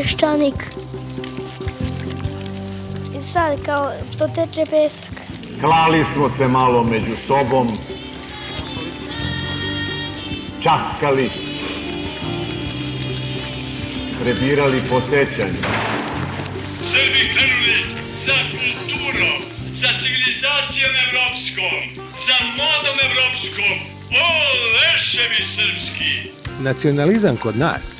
peščanik. I sad kao to teče pesak. Klali smo se malo među sobom, časkali, prebirali po sećanju. Srbi krenuli za kulturom, za civilizacijom evropskom, za modom evropskom. O, leševi srpski! Nacionalizam kod nas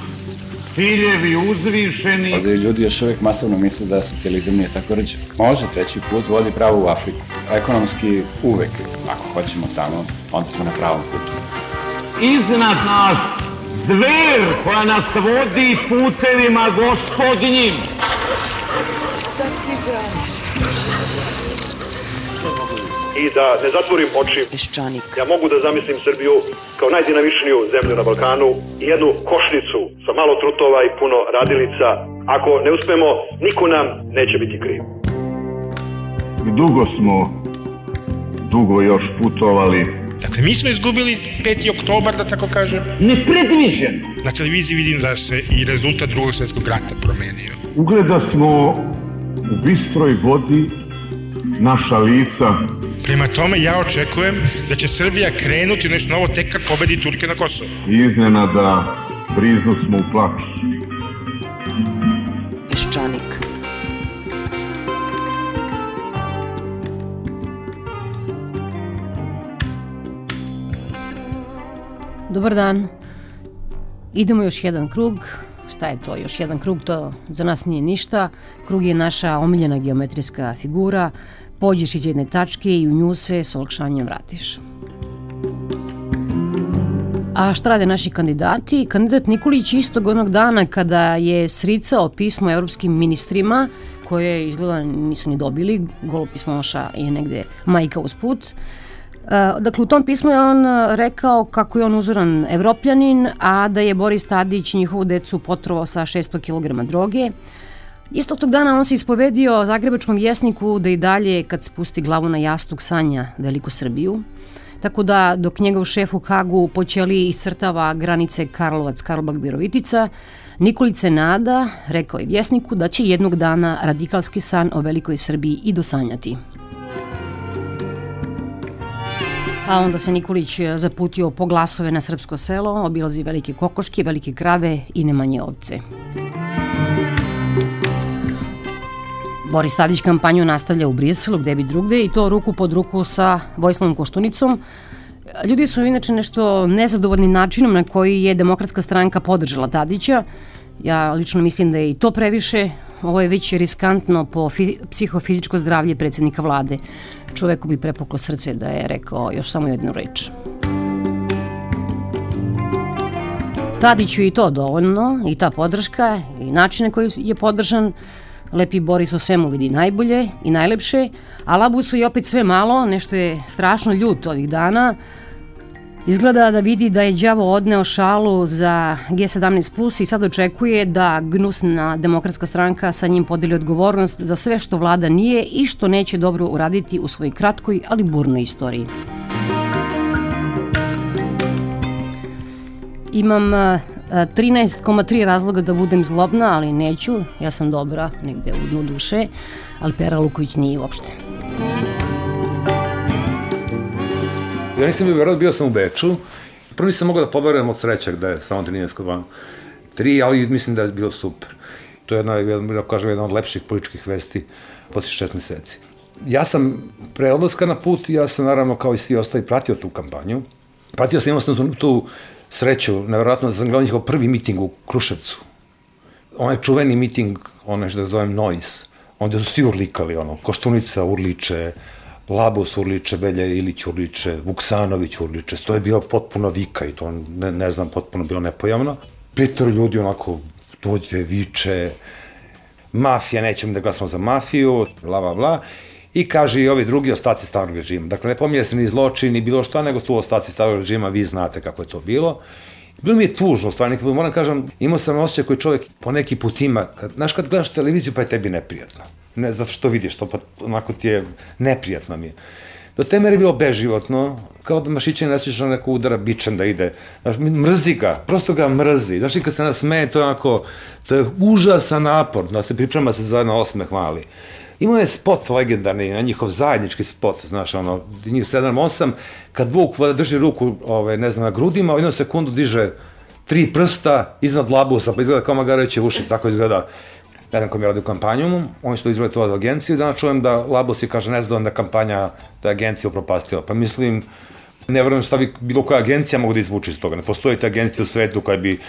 ciljevi uzvišeni, Ovdje ljudi još uvijek masovno misle da socijalizam nije tako rđe. Može, treći put vodi pravo u Afriku. Ekonomski uvek, ako hoćemo tamo, onda smo na pravom putu. iznad nas zver koja nas vodi putevima gospodnjim. I da ne zatvorim oči, Peščanik. ja mogu da zamislim Srbiju kao najdinamičniju zemlju na Balkanu i jednu košnicu sa malo trutova i puno radilica. Ako ne uspemo, niko nam neće biti kriv. I dugo smo, dugo još putovali. Dakle, mi smo izgubili 5. oktobar, da tako kažem. Nepredviđeno. Na televiziji vidim da se i rezultat drugog svjetskog rata promenio. Ugleda smo u bistroj vodi naša lica Prema tome, ja očekujem da će Srbija krenuti u nešto novo tek kad pobedi Turke na Kosovo. iznenada briznu smo u plaću. Peščanik. Dobar dan. Idemo još jedan krug. Šta je to? Još jedan krug, to za nas nije ništa. Krug je naša omiljena geometrijska figura. Pođeš iz jedne tačke i u nju se s olakšanjem vratiš. A šta rade naši kandidati? Kandidat Nikolić istog onog dana kada je sricao pismo evropskim ministrima, koje izgleda nisu ni dobili, golo pismonoša je negde majka usput, E, Dakle, u tom pismu je on rekao kako je on uzoran evropljanin, a da je Boris Tadić njihovu decu potrovao sa 600 kg droge. Istog tog dana on se ispovedio Zagrebačkom vjesniku da i dalje, kad spusti glavu na jastuk, sanja Veliku Srbiju. Tako da, dok njegov šef u Hagu počeli iscrtava granice Karlovac, Karlobag, Virovitica, Nikolice nada, rekao je vjesniku da će jednog dana radikalski san o Velikoj Srbiji i dosanjati. A onda se Nikolić zaputio po glasove na srpsko selo, obilazi velike kokoške, velike krave i nemanje ovce. Boris Tadić kampanju nastavlja u Briselu, gde bi drugde, i to ruku pod ruku sa Vojislavom Koštunicom. Ljudi su inače nešto nezadovoljni načinom na koji je demokratska stranka podržala Tadića. Ja lično mislim da je i to previše. Ovo je već riskantno po fi psihofizičko zdravlje predsednika vlade. Čoveku bi prepuklo srce da je rekao još samo jednu reč. Tadiću i to dovoljno, i ta podrška, i način na koji je podržan. Lepi Boris o svemu vidi najbolje i najlepše, a Labusu je opet sve malo, nešto je strašno ljut ovih dana. Izgleda da vidi da je đavo odneo šalu za G17 Plus i sad očekuje da gnusna demokratska stranka sa njim podeli odgovornost za sve što vlada nije i što neće dobro uraditi u svojoj kratkoj, ali burnoj istoriji. Imam 13,3 razloga da budem zlobna, ali neću. Ja sam dobra, negde u dnu duše, ali Pera Luković nije uopšte. Ja nisam bio Beogradu, bio sam u Beču. Prvo nisam mogao da poverujem od sreća da je samo 13 van 3, ali mislim da je bilo super. To je jedna, jedna, da kažem, jedna od lepših političkih vesti posle šest meseci. Ja sam pre odlaska na put, ja sam naravno kao i svi ostali pratio tu kampanju. Pratio sam jednostavno tu, tu sreću, nevjerojatno da sam gledao njihov prvi miting u Kruševcu. Onaj čuveni miting, onaj što da zovem Noise, onda su svi urlikali, ono, Koštunica urliče, Labus urliče, Belja Ilić urliče, Vuksanović urliče, to je bilo potpuno vika i to, ne, ne znam, potpuno bilo nepojavno. Petor ljudi onako dođe, viče, mafija, nećemo da glasamo za mafiju, bla, bla, bla. I kaže i ovi drugi ostaci starog režima. Dakle, ne pominje se ni zločin, ni bilo šta, nego tu ostaci starog režima, vi znate kako je to bilo. Bilo mi je tužno, stvarno, moram kažem, imao sam osjećaj koji čovjek po neki put ima. Kad, znaš, kad gledaš televiziju, pa je tebi neprijatno. Ne zato što vidiš to, pa onako ti je neprijatno mi je. Do te mere je bilo beživotno, kao da mašiće ne sviđa neko udara bičem da ide. Znaš, mrzi ga, prosto ga mrzi. Znaš, kad se nasmeje, to je onako, to je užasan napor, da se priprema se za na osmeh mali. Imao je spot legendarni, na njihov zajednički spot, znaš, ono, njih 7-8, kad Vuk drži ruku, ove, ne znam, na grudima, u jednu sekundu diže tri prsta iznad labusa, pa izgleda kao Magareće uši, tako izgleda ne znam kom je radio kampanju, oni su to izveli to od agencije, danas čujem da Labus je kaže nezdovoljna da kampanja, da je agencija upropastila. Pa mislim, ne verujem šta bi bilo koja agencija mogu da izvuče iz toga. Ne postoji te agencije u svetu koja bi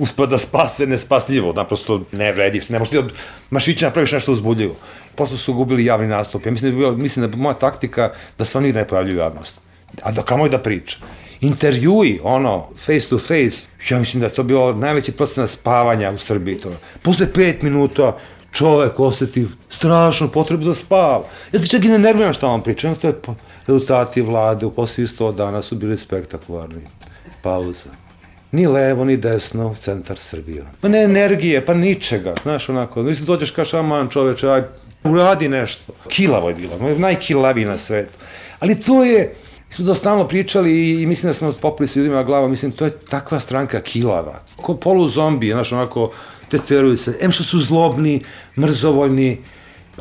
uspela da spase nespasljivo, naprosto ne vrediš, ne možeš ti od mašića napraviš nešto uzbudljivo. Posle su gubili javni nastup. Ja mislim da bi bila, mislim da bi moja taktika da se oni ne pojavljaju javnost. A da kamo i da priča. Intervjui, ono, face to face, ja mislim da je to bilo najveći procenat spavanja u Srbiji. To. Posle pet minuta čovek oseti strašnu potrebu da spava. Ja se čak i ne nerviram šta vam pričam, to je rezultati vlade u posljednjih 100 dana su bili spektakularni. Pauza. Ni levo, ni desno, centar Srbije. Pa ne energije, pa ničega, znaš, onako, mislim, dođeš kaš, aman čoveče, aj, uradi nešto. Kilavo je bilo, najkilaviji na svetu. Ali to je, mi smo to pričali i mislim da smo popili s ljudima glava, mislim, to je takva stranka kilava. Ko polu zombi, znaš, onako, teteruju se. Em što su zlobni, mrzovoljni,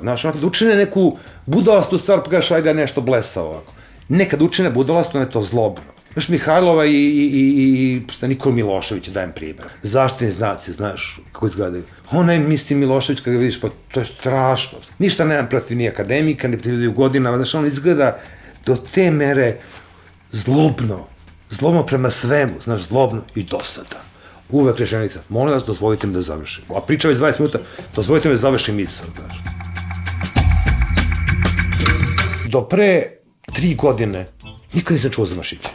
znaš, onako, da učine neku budalastu stvar, pa gaš, ajde nešto blesa ovako. Nekad učine budalastu, ne to zlobno. Znaš, Mihajlova i, i, i, i šta, Nikol Milošević, dajem primjer. Zaštitni znaci, znaš, kako izgledaju. Onaj, mislim, Milošević, kada ga vidiš, pa to je strašno. Ništa nemam protiv ni akademika, ni protiv ljudi u godinama, znaš, on izgleda do te mere zlobno, zlobno prema svemu, znaš, zlobno i dosadan. Uvek rečenica, molim vas, dozvolite mi da završim. A priča već 20 minuta, dozvolite mi da završim misao, znaš. Do pre tri godine nikad nisam čuo za Mašića.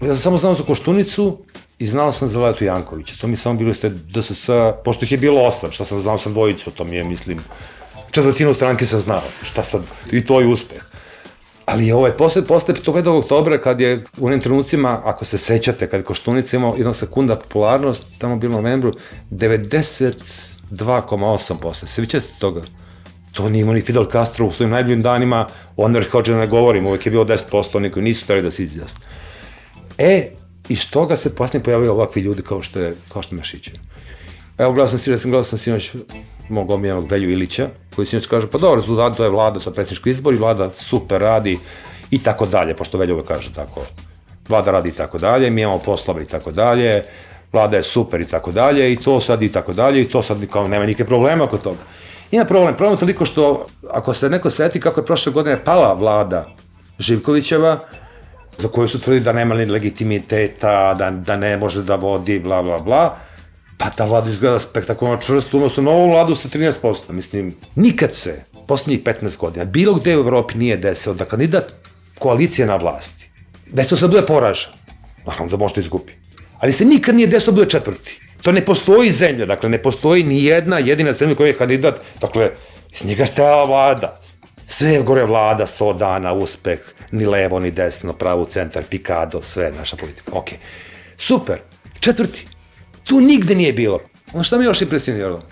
Ja sam samo znao za Koštunicu i znao sam za Letu Jankovića. To mi je samo bilo ste DSS, pošto ih je bilo osam, šta sam znao sam dvojicu, to mi je, mislim, četvrtinu stranke sam znao, šta sad, i to je uspeh. Ali ovaj, posle, posle 5. oktobra, kad je u onim trenucima, ako se sećate, kad je Koštunica imao jedna sekunda popularnost, tamo bilo u novembru, 92,8%. Se vićete toga? To nije imao ni Fidel Castro u svojim najboljim danima, o Anwar Hodge ne govorim, uvek je bilo 10%, oni koji nisu tali da se izjasne. E, iz toga se posle pojavaju ovakvi ljudi kao što je, kao što je Mešiće. Evo, gledao sam si, recimo, gledao sam sinoć mog omiljenog Velju Ilića, koji sinoć kaže, pa dobro, rezultat to je vlada, to je predsjednički izbor i vlada super radi i tako dalje, pošto Velja ga kaže tako. Vlada radi i tako dalje, mi imamo poslove i tako dalje, vlada je super i tako dalje i to sad i tako dalje i to sad kao nema nikakve problema oko toga. Ima problem, problem toliko što ako se neko seti kako je prošle godine pala vlada Živkovićeva, za koju su tvrdi da nema ni legitimiteta, da, da ne može da vodi, bla, bla, bla, pa ta vlada izgleda spektakularno čvrsto, odnosno na ovu vladu sa 13%. Mislim, nikad se, poslednjih 15 godina, bilo gde u Evropi nije desilo da kandidat koalicije na vlasti, desilo se da bude poražan, naravno da možete izgubi, ali se nikad nije desilo da bude četvrti. To ne postoji zemlja, dakle, ne postoji ni jedna jedina zemlja koja je kandidat, dakle, iz njega stajala vlada. Sve gore vlada, 100 dana, uspeh, ni levo, ni desno, pravo, centar, pikado, sve naša politika. Ok, super, četvrti. Tu nigde nije bilo. Ono šta mi još impresioniralo?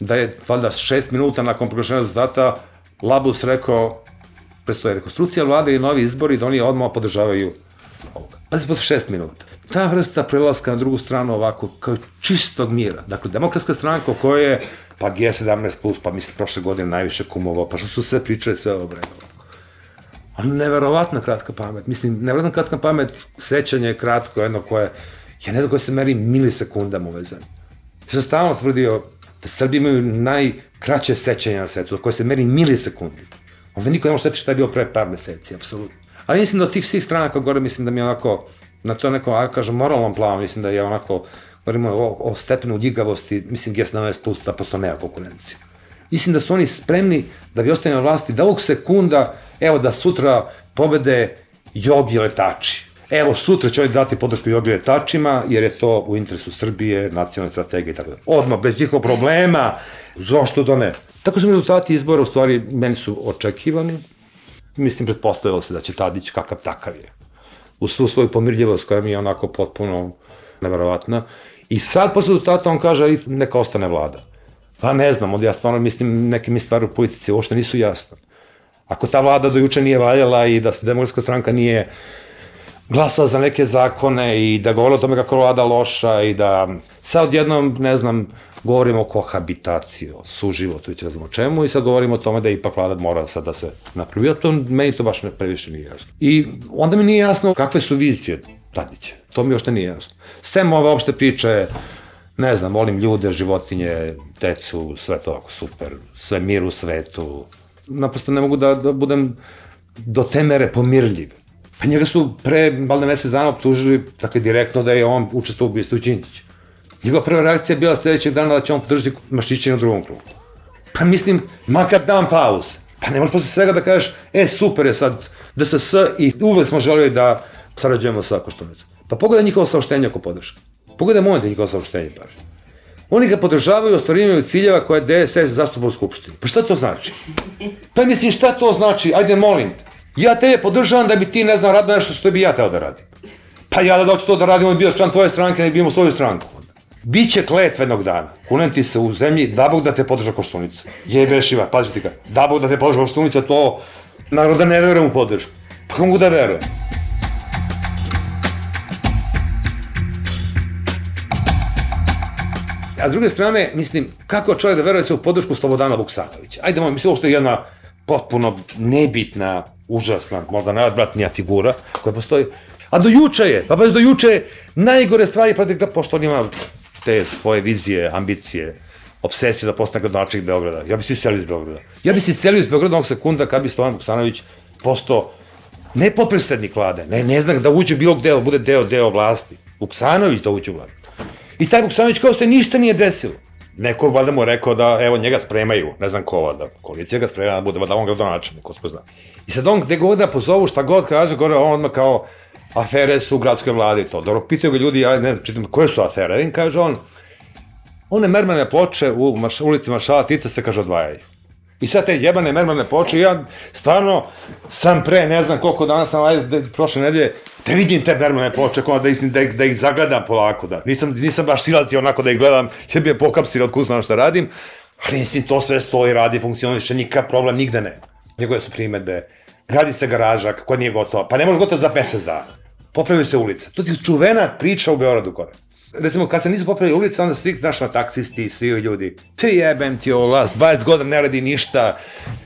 Da je, valjda, šest minuta nakon proglašenja rezultata, Labus rekao, prestoje rekonstrukcija vlade i novi izbori, da oni odmah podržavaju ovoga. Pazi, posle šest minuta ta vrsta prelaska na drugu stranu ovako, kao čistog mira. Dakle, demokratska stranka u kojoj je, pa G17+, plus, pa mislim, prošle godine najviše kumovao, pa što su sve pričali, sve ovo brega. Ali neverovatna kratka pamet. Mislim, neverovatna kratka pamet, sećanje je kratko, jedno koje, ja ne znam koje se meri milisekundama u vezan. Ja sam stalno tvrdio da Srbi imaju najkraće sećanje na svetu, koje se meri milisekundi. Ovde niko ne može setiti šta je bilo pre par meseci, apsolutno. Ali mislim da od tih svih stranaka gore, mislim da mi je onako, na to nekom, ajde kažem, moralnom planu, mislim da je onako, govorimo o, o stepenu ljigavosti, mislim G17 plus da posto nema konkurencije. Mislim da su oni spremni da bi ostali na vlasti da ovog sekunda, evo da sutra pobede jogi letači. Evo, sutra će oni dati podršku jogi letačima, jer je to u interesu Srbije, nacionalne strategije i tako da. Odmah, bez njihov problema, zašto da ne? Tako su rezultati izbora, u stvari, meni su očekivani. Mislim, pretpostavilo se da će Tadić kakav takav je. U svu svoju pomirljivost koja mi je onako potpuno neverovatna. I sad posle rezultata on kaže, "Aj, neka ostane vlada. Pa ne znam, onda ja stvarno mislim, neke mi stvari u politici uopšte nisu jasne. Ako ta vlada do juče nije valjala i da se demokratska stranka nije glasala za neke zakone i da govore o tome kako vlada loša i da sad odjednom, ne znam, govorimo o kohabitaciji, o suživotu, već ne znam o čemu, i sad govorimo o tome da ipak vlada mora sad da se napravi. Ja to, meni to baš ne previše nije jasno. I onda mi nije jasno kakve su vizije Tadića. To mi ošte nije jasno. Sem ove opšte priče, ne znam, volim ljude, životinje, decu, sve to ovako super, sve mir u svetu. Naprosto ne mogu da, da budem do te mere pomirljiv. Pa njega su pre, valjda mesec dana optužili, dakle, direktno da je on učestvovao u ubistvu Đinđića. Njegova prva reakcija je bila sledećeg dana da će on podržati maščiće na drugom krugu. Pa mislim, makar dan pauze. Pa ne možeš posle svega da kažeš, e, super je sad DSS i uvek smo želeli da sarađujemo sa Koštunicom. Pa pogledaj njihovo saopštenje oko podrške. Pogledaj moment njihovo saopštenje, paži. Oni ga podržavaju u ciljeva koje DSS zastupa u Skupštini. Pa šta to znači? Pa mislim, šta to znači? Ajde, molim te. Ja tebe podržavam da bi ti, ne znam, radio nešto što bi ja teo da radim. Pa ja da doću to da radim, on bi bio član tvoje stranke, ne bi imao svoju stranku. Biće kletva jednog dana. Kunem ti se u zemlji, da Bog da te podrža Koštunica. Jebe šiva, pazi ti ga. Da Bog da te podrža Koštunica, to naravno da ne verujem u podršku. Pa kako mogu da verujem? A s druge strane, mislim, kako čovjek da veruje se u podršku Slobodana Vuksanovića? Ajde, moj, mislim, ovo što je jedna potpuno nebitna, užasna, možda najodvratnija figura koja postoji. A do juče je, pa bez do juče je najgore stvari protiv pošto on ima te svoje vizije, ambicije, obsesiju da postane gradonačelnik Beograda. Ja bi se iselio iz Beograda. Ja bi se iselio iz Beograda ovog sekunda kad bi Slobodan Vuksanović postao ne potpredsednik vlade, ne, ne znam da uđe bilo gde, da bude deo, deo vlasti. Vuksanović da uđe u vladu. I taj Vuksanović kao se ništa nije desilo. Neko valjda mu rekao da evo njega spremaju, ne znam ko da koalicija ga sprema da bude da on gradonačelnik, ko zna. I sad on gde god da pozovu, šta god kaže, gore on odmah kao afere su u gradskoj vladi i to. Dobro, pitaju ga ljudi, ja ne znam, čitam, koje su afere? I kaže on, one mermane ploče u maš, ulici Maršala Tita se kaže odvajaju. I sad te jebane mermane ploče, ja stvarno sam pre, ne znam koliko dana sam, ajde, prošle nedelje, da vidim te mermane ploče, kao da ih, da, ih, da ih zagledam polako, da. Nisam, nisam baš silazio onako da ih gledam, će bi je pokapsili od znam šta radim, ali mislim, to sve stoji, radi, funkcioniše, nikakav problem nigde ne. Njegove su primetbe, gradi se garaža, kako nije gotovo, pa ne može gotovo za mesec dana. Popravio se ulica. To ti čuvena priča u Beogradu gore recimo, kad se nisu popravili ulice, onda svi, znaš, na taksisti, svi ljudi, ti jebem ti ovo vlast, 20 godina ne radi ništa,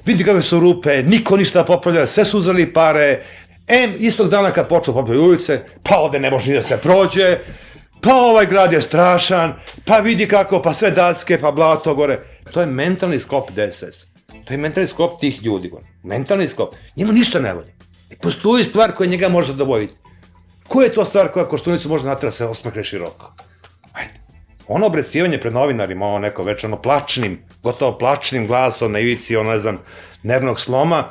vidi kakve su rupe, niko ništa popravlja, sve su uzeli pare, em, istog dana kad počeo popravljati ulice, pa ovde ne može ni da se prođe, pa ovaj grad je strašan, pa vidi kako, pa sve daske, pa blato gore. To je mentalni sklop DSS. To je mentalni sklop tih ljudi. Mentalni sklop. Njima ništa ne volje. Postoji stvar koja njega može zadovoljiti. Ko je to stvar koja Koštunicu može natrati da se osmehne široko? Ajde. Ono obrecivanje pred novinarima, ono neko već ono plačnim, gotovo plačnim glasom na ivici, ono ne znam, nervnog sloma,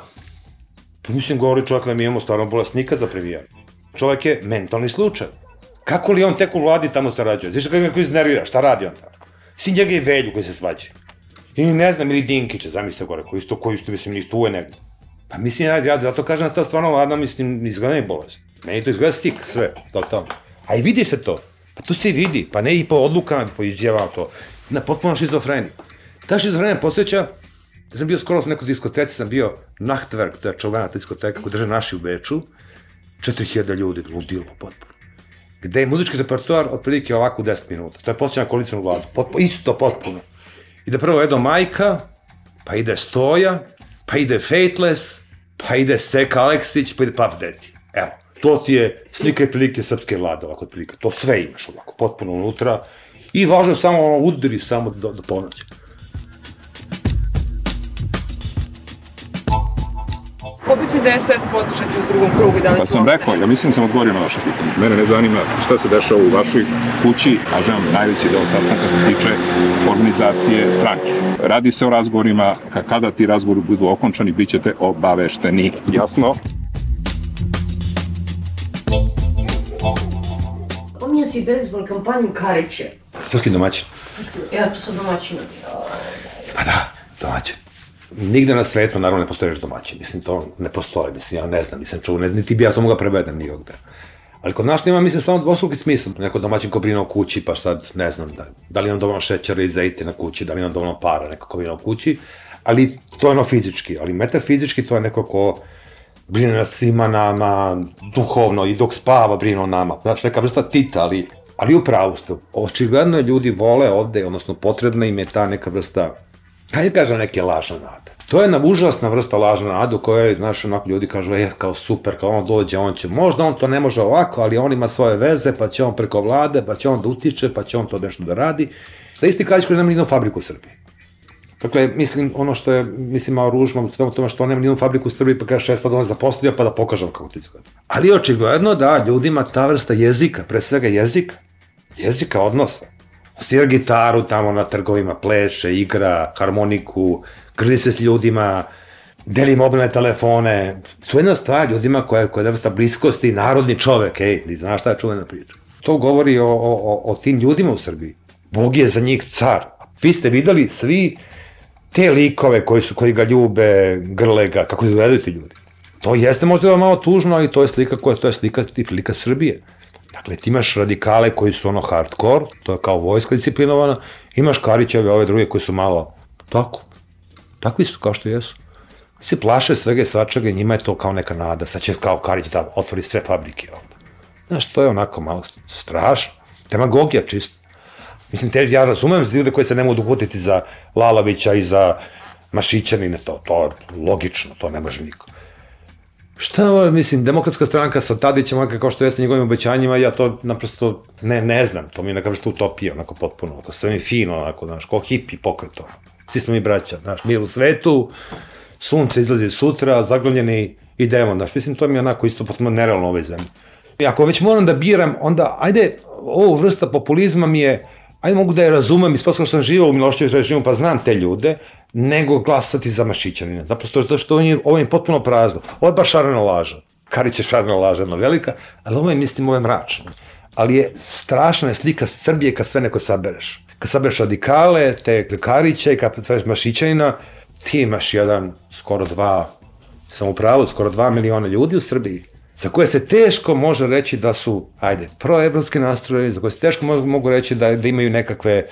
pa mislim govori čovjek da mi imamo stvarno bolesnika za previjanje. Čovjek je mentalni slučaj. Kako li on tek u vladi tamo sarađuje? Znaš kako ga iznervira, šta radi on tamo? Svi njega i Velju koji se svađa. Ili ne znam, ili Dinkića, zamislite gore, koji isto, koji isto, mislim, nisu tu je negde. Pa mislim, ja zato kažem da ta stvarno vlada, mislim, izgleda je bolest. Meni to izgleda sik, sve, to to. A i vidi se to. Pa to se vidi, pa ne i po odlukama, po izjavama to. Na potpuno šizofreniju. Ta šizofrenija posjeća, ja sam bio skoro u nekoj diskoteci, sam bio Nachtwerk, to je čovena diskoteka koju drže naši u Beču, 4000 ljudi, ludilo potpuno. Gde je muzički repertoar otprilike ovako u 10 minuta. To je posjeća na koalicijnu vladu. Potpuno, isto potpuno. Ide prvo Edo Majka, pa ide Stoja, pa ide Fateless, pa ide Seka Aleksić, pa ide Pap Deti. Evo, to ti je slika i prilike srpske vlade, ovako otprilike. To sve imaš ovako, potpuno unutra. I važno je samo ono, udari samo do, do ponoći. Koga će DSS podržati u drugom krugu? Da li pa sam rekao, ja mislim da sam odgovorio na vaše pitanje. Mene ne zanima šta se dešava u vašoj kući, a želim najveći deo sastanka se tiče organizacije stranke. Radi se o razgovorima, kada ti razgovori budu okončani, bit ćete obavešteni. Jasno? Si bejsbol kampanju Kariće. Crkvi domaćin. Crkvi, ja tu sam domaćina. Pa da, domaćin. Nigde na svetu, naravno, ne postoji reč domaćin. Mislim, to ne postoji. Mislim, ja ne znam, nisam čuo, ne, niti bi ja to mogla prevedem nigde. Ali kod nas nema, mislim, stvarno dvostruki smisla. Neko domaćin ko brine o kući, pa sad, ne znam, da, da li imam dovoljno šećera i zejte na kući, da li imam dovoljno para, neko ko brine o kući, ali to je ono fizički. Ali metafizički to je neko ko brine nad svima nama, duhovno, i dok spava brine o nama. Znači, neka vrsta tita, ali, ali u pravu ste. Očigledno ljudi vole ovde, odnosno potrebna im je ta neka vrsta, hajde kažem, neke lažne nade. To je jedna užasna vrsta lažna nada u kojoj, znaš, onako ljudi kažu, e, kao super, kao on dođe, on će, možda on to ne može ovako, ali on ima svoje veze, pa će on preko vlade, pa će on da utiče, pa će on to nešto da radi. Da isti Kadić koji nema nijednu fabriku u Srbiji. Dakle, mislim, ono što je, mislim, malo ružno u svemu tome što nema nijednu fabriku u Srbiji, pa kaže šest da on zapostavlja, pa da pokažem kako ti izgleda. Ali očigledno da ljudima ta vrsta jezika, pre svega jezika, jezika odnosa, svira gitaru tamo na trgovima, pleše, igra, harmoniku, grli se s ljudima, deli mobilne telefone. To je jedna stvar ljudima koja, koja je vrsta bliskosti, narodni čovek, ej, ti znaš šta je čuvena priča. To govori o, o, o tim ljudima u Srbiji. Bog je za njih car. Vi ste videli svi te likove koji, su, koji ga ljube, grle ga, kako izgledaju ti ljudi. To jeste možda malo tužno, ali to je slika koja to je slika i prilika Srbije. Dakle, ti imaš radikale koji su ono hardcore, to je kao vojska disciplinovana, imaš Karićeve, ove druge koji su malo tako, takvi su kao što jesu. Se plaše svega i svačega i njima je to kao neka nada, sad će kao Karić da otvori sve fabrike ovde. Znaš, to je onako malo strašno. Demagogija čisto. Mislim, te, ja razumem ljude koji se ne mogu uputiti za Lalavića i za Mašićanine, to, to logično, to ne može niko. Šta mislim, demokratska stranka sa Tadićem, kao što jeste njegovim obećanjima, ja to naprosto ne, ne znam, to mi je neka vrsta utopija, onako potpuno, onako sve mi fino, onako, znaš, ko hipi pokreto. Svi smo mi braća, znaš, mi u svetu, sunce izlazi sutra, zaglavljeni idemo, znaš, mislim, to mi je onako isto potpuno nerealno u ovoj zemlji. I ako već moram da biram, onda, ajde, ovo vrsta populizma mi je, ajde mogu da je razumem, ispostavno sam živao u Milošćević režimu, pa znam te ljude, nego glasati za Mašićanina. Zaprosto to što on je, ovo je potpuno prazno. Ovo je baš šarena laža. Karić je šarena laža, jedna velika, ali ovo je, mislim, ovo je mračno. Ali je strašna je slika Srbije kad sve neko sabereš. Kad sabereš radikale, te Karića i kad sabereš Mašićanina, ti imaš jedan, skoro dva, sam u pravu, skoro dva miliona ljudi u Srbiji za koje se teško može reći da su, ajde, proevropske nastroje, za koje se teško mogu reći da, da imaju nekakve,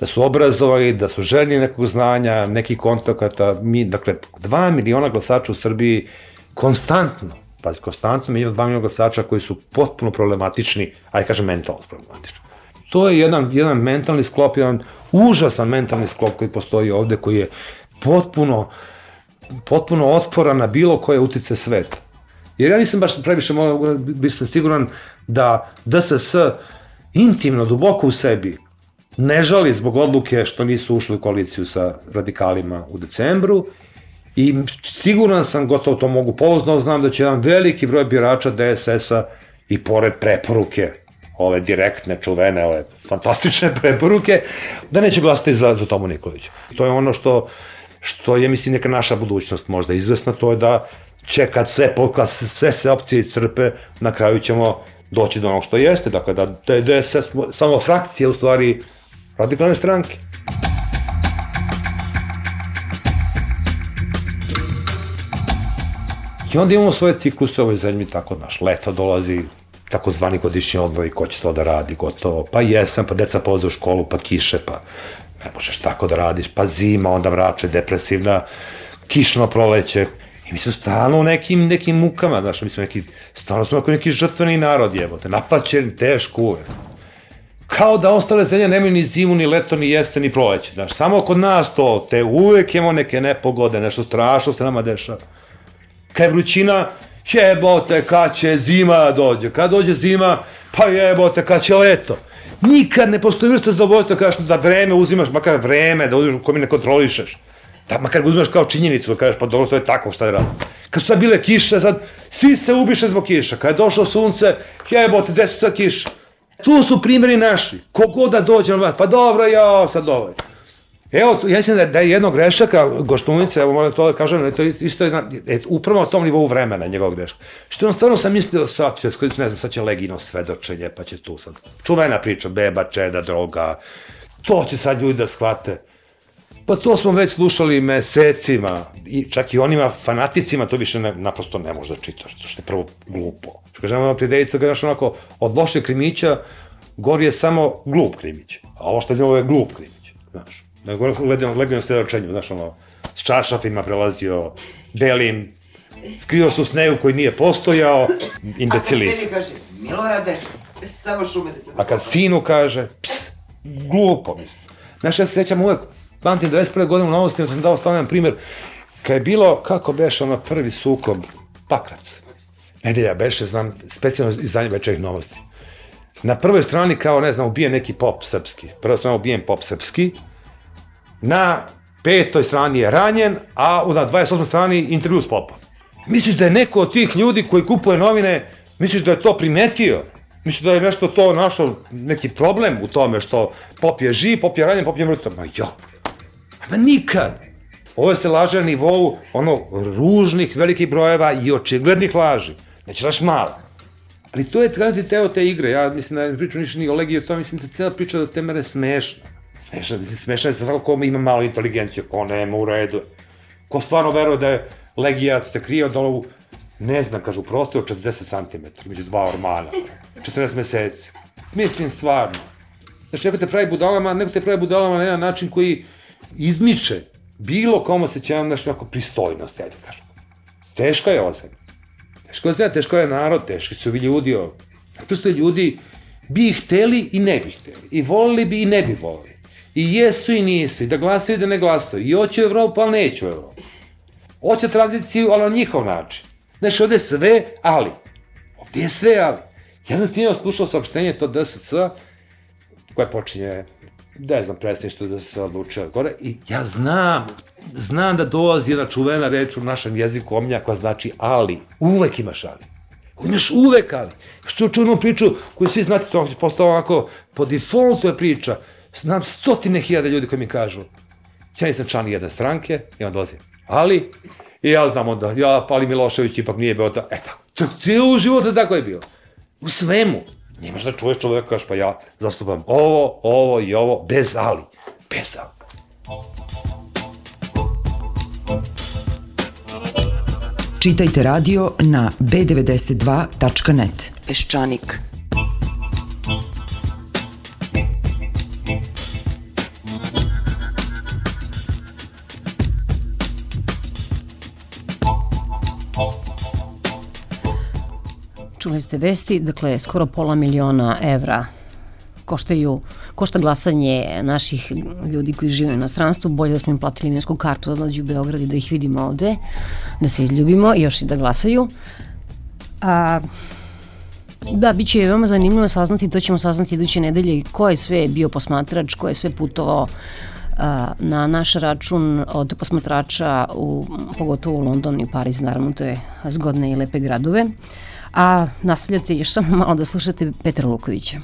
da su obrazovani, da su željni nekog znanja, nekih kontakata, mi, dakle, dva miliona glasača u Srbiji konstantno, pa konstantno mi imamo dva miliona glasača koji su potpuno problematični, ajde kažem mentalno problematični. To je jedan, jedan mentalni sklop, jedan užasan mentalni sklop koji postoji ovde, koji je potpuno, potpuno otporan na bilo koje utice sveta. Jer ja nisam baš previše sam siguran da DSS intimno, duboko u sebi ne žali zbog odluke što nisu ušli u koaliciju sa radikalima u decembru i siguran sam, gotovo to mogu pouzdno, znam da će jedan veliki broj birača DSS-a i pored preporuke ove direktne, čuvene, ove fantastične preporuke, da neće glasati za, za Tomu Nikolića. To je ono što, što je, mislim, neka naša budućnost možda izvesna, to je da će kad sve, kad sve se opcije crpe, na kraju ćemo doći do onog što jeste, dakle da, da je DSS samo frakcija u stvari radikalne stranke. I onda imamo svoje cikluse u ovoj zemlji, tako naš leto dolazi, takozvani godišnji odmor i ko će to da radi, gotovo, pa jesam, pa deca polaze u školu, pa kiše, pa ne možeš tako da radiš, pa zima, onda vrače, depresivna, kišno proleće, I mi smo stalno u nekim, nekim mukama, znaš, mi smo neki, stvarno smo ako neki žrtveni narod, jebote, napaćen, teško uvek. Kao da ostale zemlje nemaju ni zimu, ni leto, ni jesen, ni proleće, znaš, samo kod nas to, te uvek imamo neke nepogode, nešto strašno se nama dešava. Kad je vrućina, jebote, kad će zima dođe, kad dođe zima, pa jebote, kad će leto. Nikad ne postoji vrsta zadovoljstva kažeš da vreme uzimaš, makar vreme, da uzimaš koje mi ne kontrolišeš. Da, makar ga uzmeš kao činjenicu, da kažeš, pa dobro, to je tako, šta je rado. Kad su sad bile kiše, sad, svi se ubiše zbog kiša. Kad je došlo sunce, jebote, gde su sad kiše? Tu su primjeri naši. Kogod da dođe na vlast, pa dobro, ja, sad dobro. Evo, ja mislim da da je jednog grešaka, Goštunice, evo moram to da kažem, to je isto jedna, je, upravo na tom nivou vremena njegovog greška. Što on stvarno sam mislio, sad, ne znam, sad će legino svedočenje, pa će tu sad, čuvena priča, beba, čeda, droga, to će sad ljudi da shvate. Pa to smo već slušali mesecima, i čak i onima fanaticima to više ne, naprosto ne može da čitaš, to što je prvo glupo. Što kažem, ima prijateljica, kažeš onako, od lošeg krimića gori je samo glup krimić, a ovo što je ovo je glup krimić, znaš. Nego gledamo, gledamo sve očenju, znaš, ono, s čaršafima prelazio, belim, skrio se u snegu koji nije postojao, imbecilizam. A kad kaže, Milorade, samo šume da se... A kad sinu kaže, ps, glupo, mislim. Znaš, ja se sećam uvek, pamtim 21. godine u novostima, sam dao stavljam primjer, kad je bilo, kako beše ono prvi sukob, Pakrac. Nedelja beše, znam, specijalno izdanje večerih novosti. Na prvoj strani kao, ne znam, ubijen neki pop srpski. Prva strana ubijen pop srpski. Na petoj strani je ranjen, a na 28. strani intervju s popom. Misliš da je neko od tih ljudi koji kupuje novine, misliš da je to primetio? Misliš da je nešto to našao, neki problem u tome što pop je živ, pop je ranjen, pop je mrtav? Ma jo, ma nikad. Ovo se laže na nivou ono ružnih velikih brojeva i očiglednih laži. Neće laš mala. Ali to je trenutni teo te igre. Ja mislim da ne pričam ništa ni o Legiji o tome, mislim da cijela priča do te mere smešna. Smešna, mislim, smešna je za svako ko ima malo inteligenciju, ko nema u redu. Ko stvarno veruje da je Legija se krije od onogu, ne znam, kažu, prostoje od 40 cm, među dva ormana, 14 meseci. Mislim, stvarno. Znači, neko te pravi budalama, neko te pravi budalama na jedan način koji izmiče bilo kom osjećavam nešto onako pristojnost, ajde kažem. Teška je ova zemlja. Teško je zemlja, teško je narod, teški su vi ljudi. Prosto ljudi bi ih hteli i ne bi hteli. I volili bi i ne bi volili. I jesu i nisu. I da glasaju i da ne glasaju. I hoće u Evropu, ali neće u Evropu. Hoće tranziciju, ali na njihov način. Znači, ovde je sve, ali. Ovde je sve, ali. Ja sam snimao slušao saopštenje to DSC, koje počinje ne znam, predstavništvo da se odlučuje gore, i ja znam, znam da dolazi jedna čuvena reč u našem jeziku omlja koja znači ali, uvek imaš ali. Imaš uvek ali. Što čujemo priču koju svi znate, to je postao onako, po defaultu je priča, znam stotine hiljada ljudi koji mi kažu, ja nisam član jedne stranke, i on dolazi, ali, i ja znam onda, ja, Pali Milošević ipak nije bio ta, e tako, cijelo život tako je bilo. U svemu. Nemaš da čuješ čoveka kažeš pa ja zastupam ovo, ovo i ovo, bez ali. Bez ali. Čitajte radio na b92.net. Peščanik. Čuli ste vesti, dakle, skoro pola miliona evra koštaju, košta glasanje naših ljudi koji žive u inostranstvu, bolje da smo im platili imensku kartu da dođu u Beograd i da ih vidimo ovde, da se izljubimo i još i da glasaju. A, da, bit će veoma zanimljivo saznati, to ćemo saznati iduće nedelje, ko je sve bio posmatrač, ko je sve putovao na naš račun od posmatrača u, pogotovo u London i Pariz, naravno to je zgodne i lepe gradove. A nastavljate još samo malo da slušate Petra Lukovića.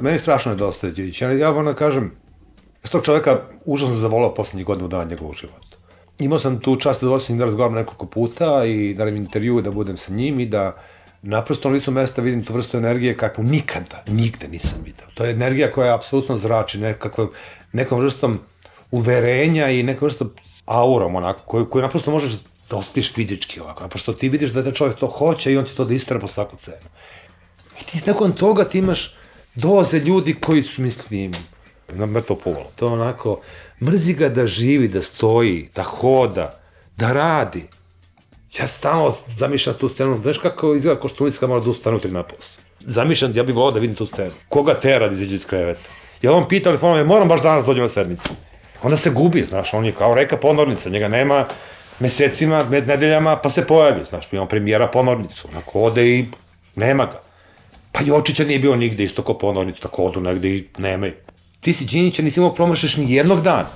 Meni strašno nedostaje Đeđić. Ja, ja moram da kažem, s tog čoveka užasno zavolao poslednjih godinu dana njegovog života. Imao sam tu čast da da razgovaram nekoliko puta i da radim intervju da budem sa njim i da naprosto na licu mesta vidim tu vrstu energije kakvu nikada, nigde nisam video. To je energija koja apsolutno zrači nekakvom, nekom vrstom uverenja i nekom vrstom aurom onako, koju, koju naprosto možeš da osjetiš fizički ovako, naprosto ti vidiš da taj čovjek to hoće i on će to da istara po svaku cenu. I ti nakon toga ti imaš doze ljudi koji su, mislim, na mrtvo povalo. To onako, mrzi ga da živi, da stoji, da hoda, da radi. Ja stalno zamišljam tu scenu, znaš kako izgleda Koštunicka mora da ustane u na posao. Zamišljam, ja bih volao da vidim tu scenu. Koga tera da izađe iz kreveta? Ja on pita telefonom, moram baš danas dođem na sednicu. Onda se gubi, znaš, on je kao reka ponornica, njega nema mesecima, med nedeljama, pa se pojavi, znaš, imamo premijera ponornicu, onako ode i nema ga. Pa Jočića nije bio nigde, isto kao ponornicu, tako odu negde i nema Ti si Đinića nisi imao promašaš ni jednog dana.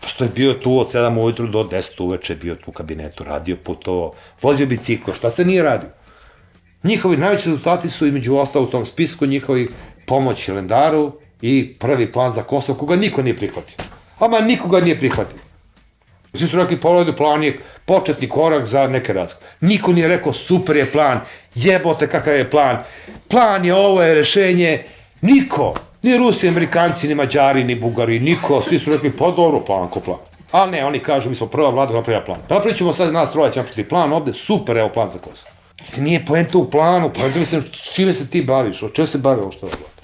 Prosto je bio tu od 7 ujutru do 10 uveče, bio tu u kabinetu, radio putovo, vozio biciklo, šta se nije radio? Njihovi najveći rezultati su i među ostalo u tom spisku njihovi pomoć Lendaru i prvi plan za Kosovo, koga niko nije prihvatio. Ama nikoga nije prihvatio. Svi su rekli polovidu plan je početni korak za neke razgovore. Niko nije rekao super je plan, jebote kakav je plan, plan je ovo je rešenje, niko. Ni Rusi, Amerikanci, ni Mađari, ni Bugari, niko, svi su rekli, pa dobro, plan ko plan. A ne, oni kažu, mi smo prva vlada, napravila plan. Napravit ćemo sad nas troja, ćemo napraviti plan ovde, super, evo plan za Kosovo. Mislim, nije poenta u planu, poenta mislim, čime se ti baviš, o čemu se bavi ovo što je vlada.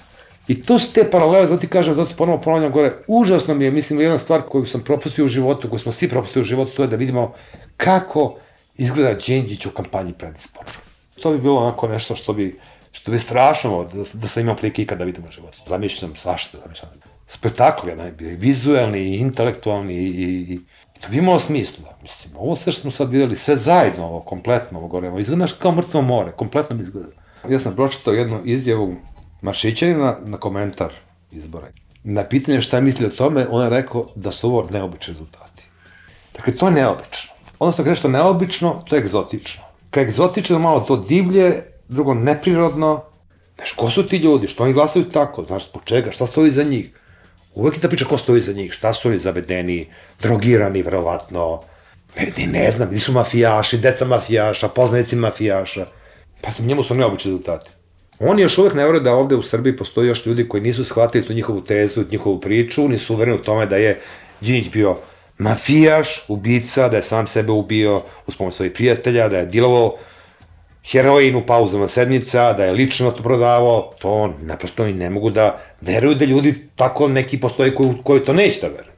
I to su te paralele, zato ti kažem, zato ponovo ponavljam gore, užasno mi je, mislim, jedna stvar koju sam propustio u životu, koju smo svi propustili u životu, to je da vidimo kako izgleda Đenđić u kampanji predizborno. To bi bilo onako nešto što bi, što bi strašno da, da sam imao prilike ikada da vidimo u životu. Zamišljam svašta, zamišljam. Spektakl je najbio, i vizuelni, i intelektualni, i, i, i to bi imalo smisla. Mislim, ovo sve što smo sad videli, sve zajedno, ovo, kompletno, ovo gore, ovo izgleda kao mrtvo more, kompletno mi izgleda. Ja sam pročitao jednu izjavu Maršićanina na komentar izbora. Na pitanje šta misli o tome, on je rekao da su ovo neobični rezultati. Dakle, to je neobično. Odnosno, kada nešto neobično, to je egzotično. Kad je egzotično, malo to divlje, drugo neprirodno. Znaš, ko su ti ljudi? Što oni glasaju tako? Znaš, po čega? Šta stoji za njih? Uvek je ta priča ko stoji za njih, šta su oni zavedeni, drogirani, verovatno, ne, ne, ne znam, nisu mafijaši, deca mafijaša, poznanici mafijaša. Pa sam njemu su neobični rezultati. On još uvek ne veruje da ovde u Srbiji postoji još ljudi koji nisu shvatili tu njihovu tezu, njihovu priču, nisu uvereni u tome da je Đinić bio mafijaš, ubica, da je sam sebe ubio uz pomoć svojih prijatelja, da je dilovao heroin u pauzama sednica, da je lično to prodavao, to naprosto i ne mogu da veruju da ljudi tako neki postoje koji, koji to neće da veruju.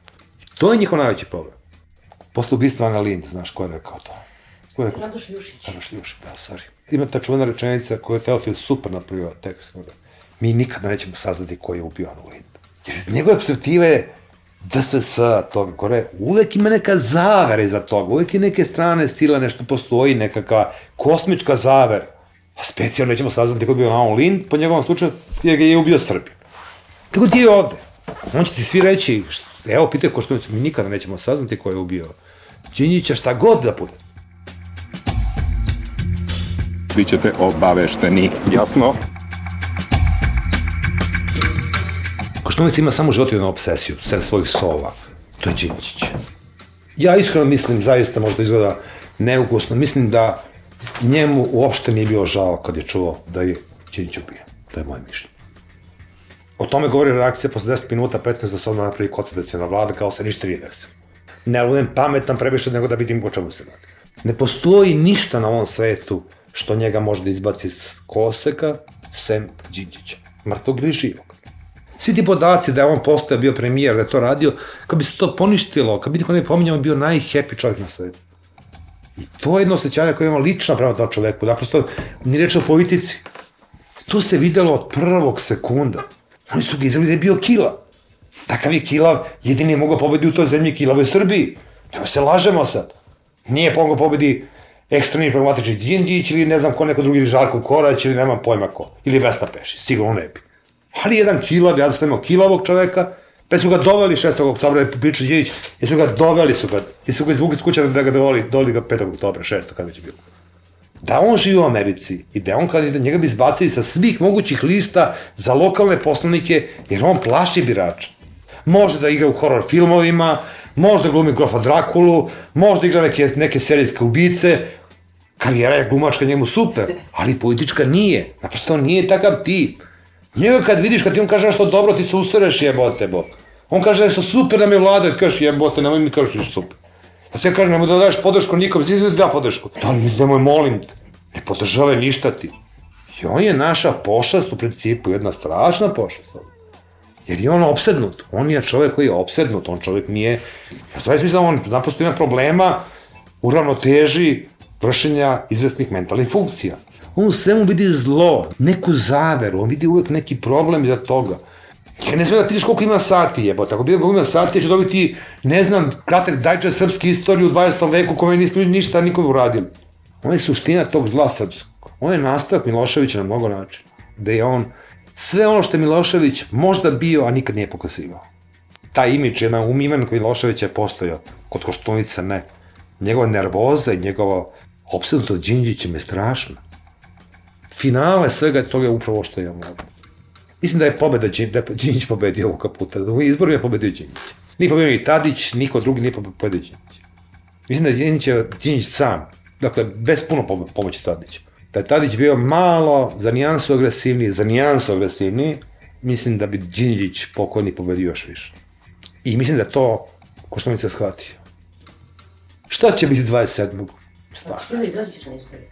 To je njihov najveći problem. Posle ubistva Ana Lind, znaš ko je rekao to? Ko je? Radoš Ljušić. Radoš Ljušić, da, sorry. Ima ta čuvena rečenica koju je Teofil super napravio tekst. Mi nikada nećemo saznati ko je ubio Anu Lind. Jer iz njegove perspektive DSS toga gore, uvek ima neka zavera iza toga, uvek je neke strane sile, nešto postoji, nekakva kosmička zavera. A specijalno nećemo saznati ko je bio Aon Lind, po njegovom slučaju je ga je ubio Srbiju. Tako ti je ovde. On će ti svi reći, evo pitaj ko što mi nikada nećemo saznati ko je ubio Đinjića, šta god da bude. Bićete obavešteni, jasno? Koštunica ima samo život jednu obsesiju, sem svojih sova. To je Đinđić. Ja iskreno mislim, zaista možda izgleda neukusno, mislim da njemu uopšte nije bio žao kad je čuo da je Đinđić ubijen. To je moje mišljenje. O tome govori reakcija posle 10 minuta, 15 da se odmah napravi koncentracijona vlada kao se ništa nije desilo. Ne budem pametan previše nego da vidim o čemu se radi. Ne postoji ništa na ovom svetu što njega može da izbaci iz koseka, sem Đinđića. Mrtvog ili živog. Svi ti podaci da je on postoje bio premijer, da je to radio, kad bi se to poništilo, kad bi niko ne pominjao, bio najhappy čovjek na svetu. I to je jedno osjećanje koje ima lično prema tom čoveku, da prosto ni reče o politici. To se videlo od prvog sekunda. Oni su ga izveli da je bio kila. Takav je kilav, jedini je mogao pobedi u toj zemlji kilavoj Srbiji. Nema se lažemo sad. Nije mogao pobedi ekstremni pragmatični Đinđić ili ne znam ko neko drugi, ili Žarko Korać ili nema pojma ko. Ili Vesna Pešić, sigurno ne bi. Ali jedan kilav, ja sam imao kilavog čoveka, pa su ga doveli 6. oktobra, je pričao Đinđić, i su ga doveli su ga, i su ga izvukli iz kuće da ga dovoli, doveli ga 5. oktobra, 6. kada već bilo. Da on živi u Americi i da on kada njega bi izbacili sa svih mogućih lista za lokalne poslanike, jer on plaši birača. Može da igra u horror filmovima, može da glumi grofa Drakulu, može da igra neke, neke serijske ubice, karijera je glumačka njemu super, ali politička nije. Naprosto nije takav tip. Njega kad vidiš, kad ti on kaže nešto dobro, ti se ustereš jebote, bo. On kaže nešto super da me vlada, ti kažeš jebote, nemoj mi kažeš ništa super. Ja ti kažem, nemoj da daješ podršku nikom, ti da da podršku. Da nemoj, molim te, ne podržavaj ništa ti. I on je naša pošast u principu, jedna strašna pošast. Jer je on opsednut, on je čovek koji je opsednut, on čovek nije, ja zavis mislim da on naprosto ima problema u ravnoteži vršenja izvestnih mentalnih funkcija. On u svemu vidi zlo, neku zaveru, on vidi uvek neki problem iza toga. Ja ne znam da pitaš koliko ima sati jebote, ako bi koliko ima sati, ja ću dobiti, ne znam, kratak dajče srpske istorije u 20. veku kome nismo ništa nikom uradili. On je suština tog zla srpskog. On je nastavak Miloševića na mnogo načina. Da je on sve ono što je Milošević možda bio, a nikad nije pokazivao. Taj imič, jedan umimen koji Milošević je postojao, kod Koštunica ne. Njegova nervoza i njegova opsednuto Đinđićem je strašna. Finale svega toga je upravo što je ovdje. Mislim da je pobeda da je Đinđić pobedio ovoga puta. U izboru je pobedio Đinđić. Nije pobedio ni Tadić, niko drugi nije pobedio Đinđić. Mislim da je Đinđić, Đinđić sam, dakle, bez puno pomoći Tadića. Da je Tadić bio malo za nijansu agresivniji, za nijansu agresivniji, mislim da bi Đinđić pokojni pobedio još više. I mislim da to Koštunica shvatio. Šta će biti 27. Stvarno. Što da izađeš na izbore?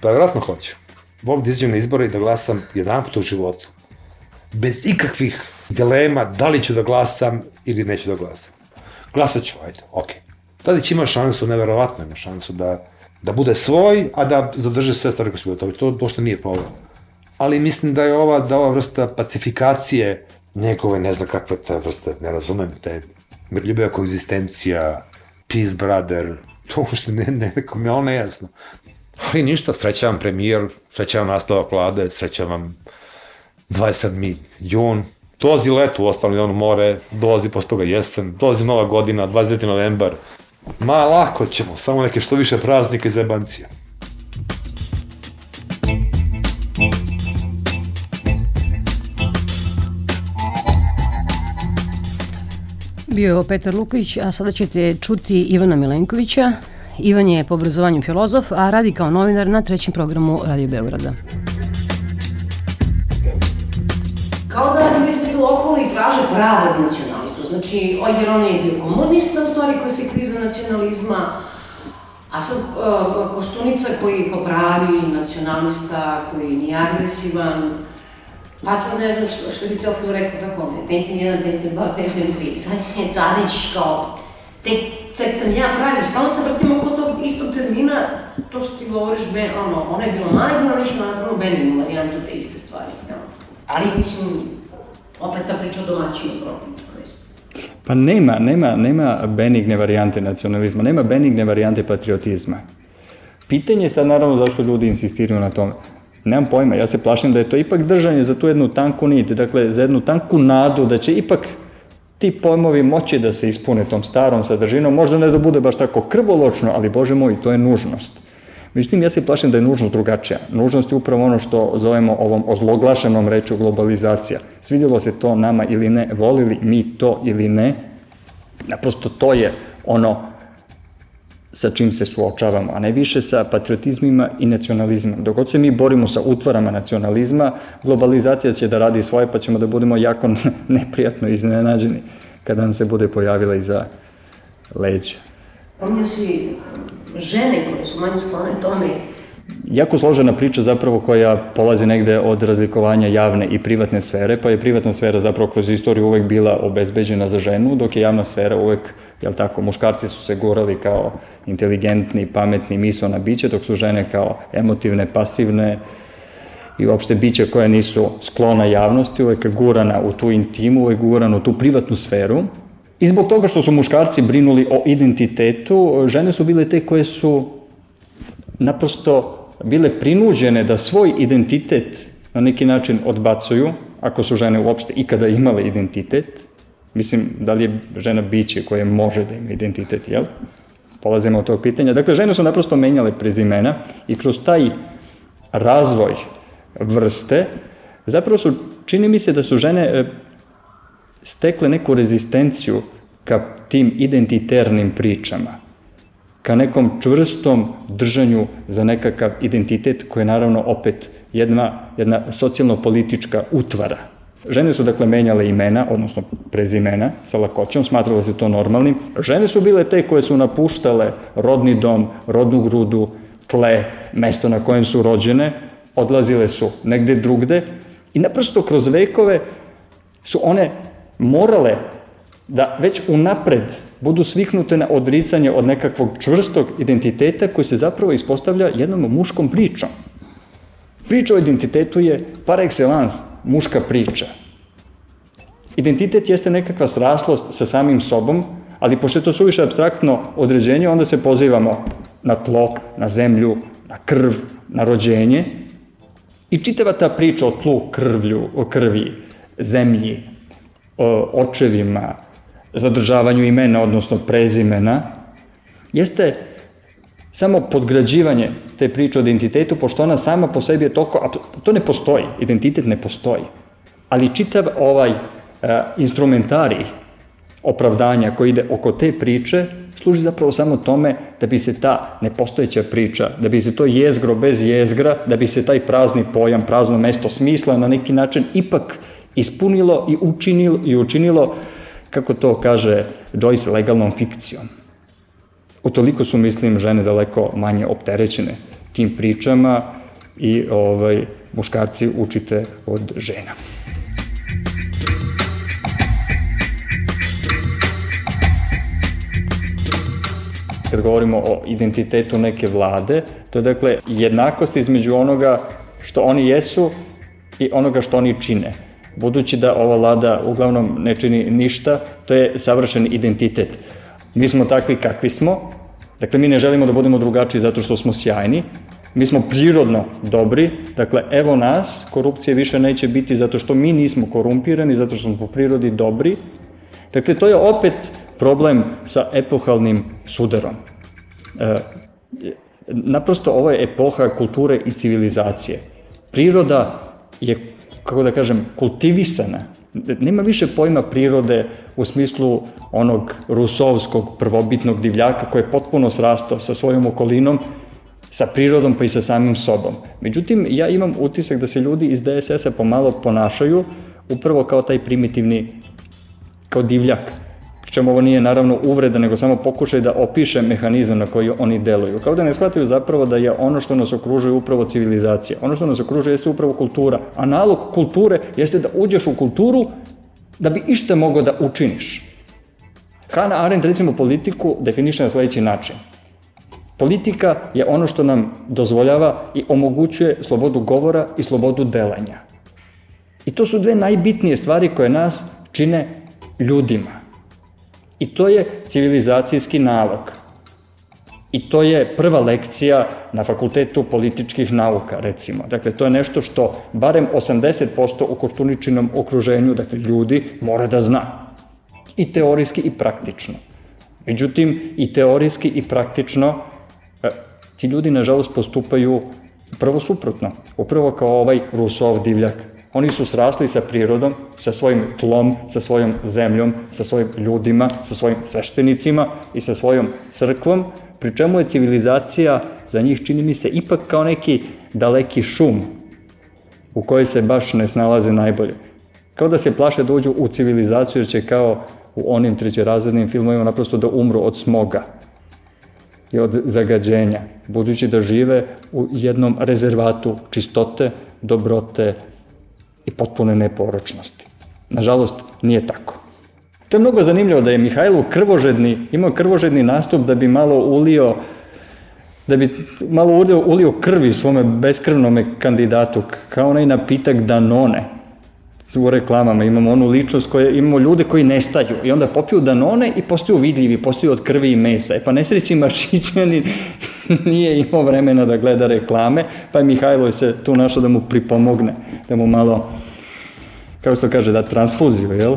Pa vjerojatno hoću. Volim da izađem na izbore i da glasam jedan put u životu. Bez ikakvih dilema da li ću da glasam ili neću da glasam. Glasat ću, ajde, okej. Okay. Tadić ima šansu, neverovatno ima šansu da, da bude svoj, a da zadrže sve stvari koje su bile to. To pošto nije problem. Ali mislim da je ova, da ova vrsta pacifikacije njegove, ne znam kakve te vrste, ne razumem, te mirljiva koegzistencija, peace brother, to uopšte ne, ne, neko mi je ono nejasno. Ali ništa, sreća vam premijer, sreća vam nastavak vlade, sreća vam 27. jun, dolazi leto, u ostali ono more, dolazi posle toga jesen, dolazi nova godina, 29. novembar. Ma, lako ćemo, samo neke što više praznike za jebancije. Bio je Petar Luković, a sada ćete čuti Ivana Milenkovića. Ivan je po obrazovanju filozof, a radi kao novinar na trećem programu Radio Beograda. Kao da ljudi tu okolo i traže pravog nacionalistu. Znači, jer on je bio komunista, u stvari, koji se za nacionalizma, a sad uh, Koštunica koji kao pravi nacionalista, koji nije agresivan, Pa sad ne znam što, što bi Teofil rekao kako on je, Pentium 1, Pentium 2, Pentium 3, sad je Tadić kao, tek sad sam ja pravi, stalno se vrtim oko tog istog termina, to što ti govoriš, ben, ono, ono je bilo maligno, ali išlo naravno benignu varijantu te iste stvari. Ja. Ali, mislim, opet ta priča o domaćinu problem. Pa nema, nema, nema benigne varijante nacionalizma, nema benigne varijante patriotizma. Pitanje je sad naravno zašto ljudi insistiraju na tome. Nemam pojma, ja se plašim da je to ipak držanje za tu jednu tanku nit, dakle za jednu tanku nadu da će ipak ti pojmovi moći da se ispune tom starom sadržinom, možda ne da bude baš tako krvoločno, ali bože moj, to je nužnost. Međutim, ja se plašim da je nužnost drugačija. Nužnost je upravo ono što zovemo ovom ozloglašenom reču globalizacija. Svidjelo se to nama ili ne, volili mi to ili ne, naprosto to je ono sa čim se suočavamo, a ne više sa patriotizmima i nacionalizmom. Dok se mi borimo sa utvarama nacionalizma, globalizacija će da radi svoje, pa ćemo da budemo jako neprijatno iznenađeni kada nam se bude pojavila iza leđa. Pominju si žene koje su manje sklone tome jako složena priča zapravo koja polazi negde od razlikovanja javne i privatne sfere, pa je privatna sfera zapravo kroz istoriju uvek bila obezbeđena za ženu, dok je javna sfera uvek, jel tako, muškarci su se gurali kao inteligentni, pametni, mislona biće, dok su žene kao emotivne, pasivne i uopšte biće koje nisu sklona javnosti, uvek gurana u tu intimu, uvek gurana u tu privatnu sferu. I zbog toga što su muškarci brinuli o identitetu, žene su bile te koje su naprosto bile prinuđene da svoj identitet na neki način odbacuju, ako su žene uopšte ikada imale identitet, mislim, da li je žena biće koje može da ima identitet, jel? Polazimo od tog pitanja. Dakle, žene su naprosto menjale prezimena i kroz taj razvoj vrste, zapravo su, čini mi se da su žene e, stekle neku rezistenciju ka tim identiternim pričama ka nekom čvrstom držanju za nekakav identitet koji je naravno opet jedna, jedna socijalno-politička utvara. Žene su dakle menjale imena, odnosno prezimena sa lakoćom, smatrale se to normalnim. Žene su bile te koje su napuštale rodni dom, rodnu grudu, tle, mesto na kojem su rođene, odlazile su negde drugde i naprosto kroz vekove su one morale da već unapred budu sviknute na odricanje od nekakvog čvrstog identiteta koji se zapravo ispostavlja jednom muškom pričom. Priča o identitetu je par excellence muška priča. Identitet jeste nekakva sraslost sa samim sobom, ali pošto je to suviše abstraktno određenje, onda se pozivamo na tlo, na zemlju, na krv, na rođenje. I čitava ta priča o tlu, krvlju, o krvi, zemlji, o očevima, zadržavanju imena, odnosno prezimena, jeste samo podgrađivanje te priče o identitetu, pošto ona sama po sebi je toliko, to ne postoji, identitet ne postoji. Ali čitav ovaj uh, instrumentarij opravdanja koji ide oko te priče, služi zapravo samo tome da bi se ta nepostojeća priča, da bi se to jezgro bez jezgra, da bi se taj prazni pojam, prazno mesto smisla na neki način ipak ispunilo i učinilo, i učinilo kako to kaže Joyce, legalnom fikcijom. Utoliko su, mislim, žene daleko manje opterećene tim pričama i ovaj, muškarci učite od žena. kad govorimo o identitetu neke vlade, to je dakle jednakost između onoga što oni jesu i onoga što oni čine. Budući da ova vlada uglavnom ne čini ništa, to je savršen identitet. Mi smo takvi kakvi smo, dakle mi ne želimo da budemo drugačiji zato što smo sjajni, mi smo prirodno dobri, dakle evo nas, korupcije više neće biti zato što mi nismo korumpirani, zato što smo po prirodi dobri. Dakle, to je opet problem sa epohalnim sudarom. E, naprosto ovo je epoha kulture i civilizacije. Priroda je, kako da kažem, kultivisana. Nema više pojma prirode u smislu onog rusovskog prvobitnog divljaka koji je potpuno srastao sa svojom okolinom, sa prirodom pa i sa samim sobom. Međutim, ja imam utisak da se ljudi iz DSS-a pomalo ponašaju upravo kao taj primitivni, kao divljak čemu ovo nije naravno uvreda, nego samo pokušaj da opiše mehanizam na koji oni deluju. Kao da ne shvataju zapravo da je ono što nas okružuje upravo civilizacija. Ono što nas okružuje jeste upravo kultura. A nalog kulture jeste da uđeš u kulturu da bi išta mogo da učiniš. Hannah Arendt recimo politiku definiše na sledeći način. Politika je ono što nam dozvoljava i omogućuje slobodu govora i slobodu delanja. I to su dve najbitnije stvari koje nas čine ljudima. I to je civilizacijski nalog. I to je prva lekcija na fakultetu političkih nauka, recimo. Dakle, to je nešto što barem 80% u Koštuničinom okruženju, dakle, ljudi, mora da zna. I teorijski i praktično. Međutim, i teorijski i praktično, e, ti ljudi, nažalost, postupaju prvo suprotno. Upravo kao ovaj Rusov divljak Oni su srasli sa prirodom, sa svojim tlom, sa svojom zemljom, sa svojim ljudima, sa svojim sveštenicima i sa svojom crkvom, pri čemu je civilizacija za njih, čini mi se, ipak kao neki daleki šum u kojoj se baš ne snalaze najbolje. Kao da se plaše da uđu u civilizaciju, jer će kao u onim trećerazrednim filmovima naprosto da umru od smoga i od zagađenja, budući da žive u jednom rezervatu čistote, dobrote, i potpune neporočnosti. Nažalost, nije tako. To je mnogo zanimljivo da je Mihajlo krvožedni, imao krvožedni nastup da bi malo ulio da bi malo ulio, ulio krvi svome beskrvnome kandidatu, kao onaj napitak Danone. U reklamama imamo onu ličnost koje, imamo ljude koji nestaju i onda popiju Danone i postaju vidljivi, postaju od krvi i mesa. E pa nesreći Maršićanin nije imao vremena da gleda reklame, pa je Mihajlo se tu našao da mu pripomogne, da mu malo, kao što kaže, da transfuziju, jel?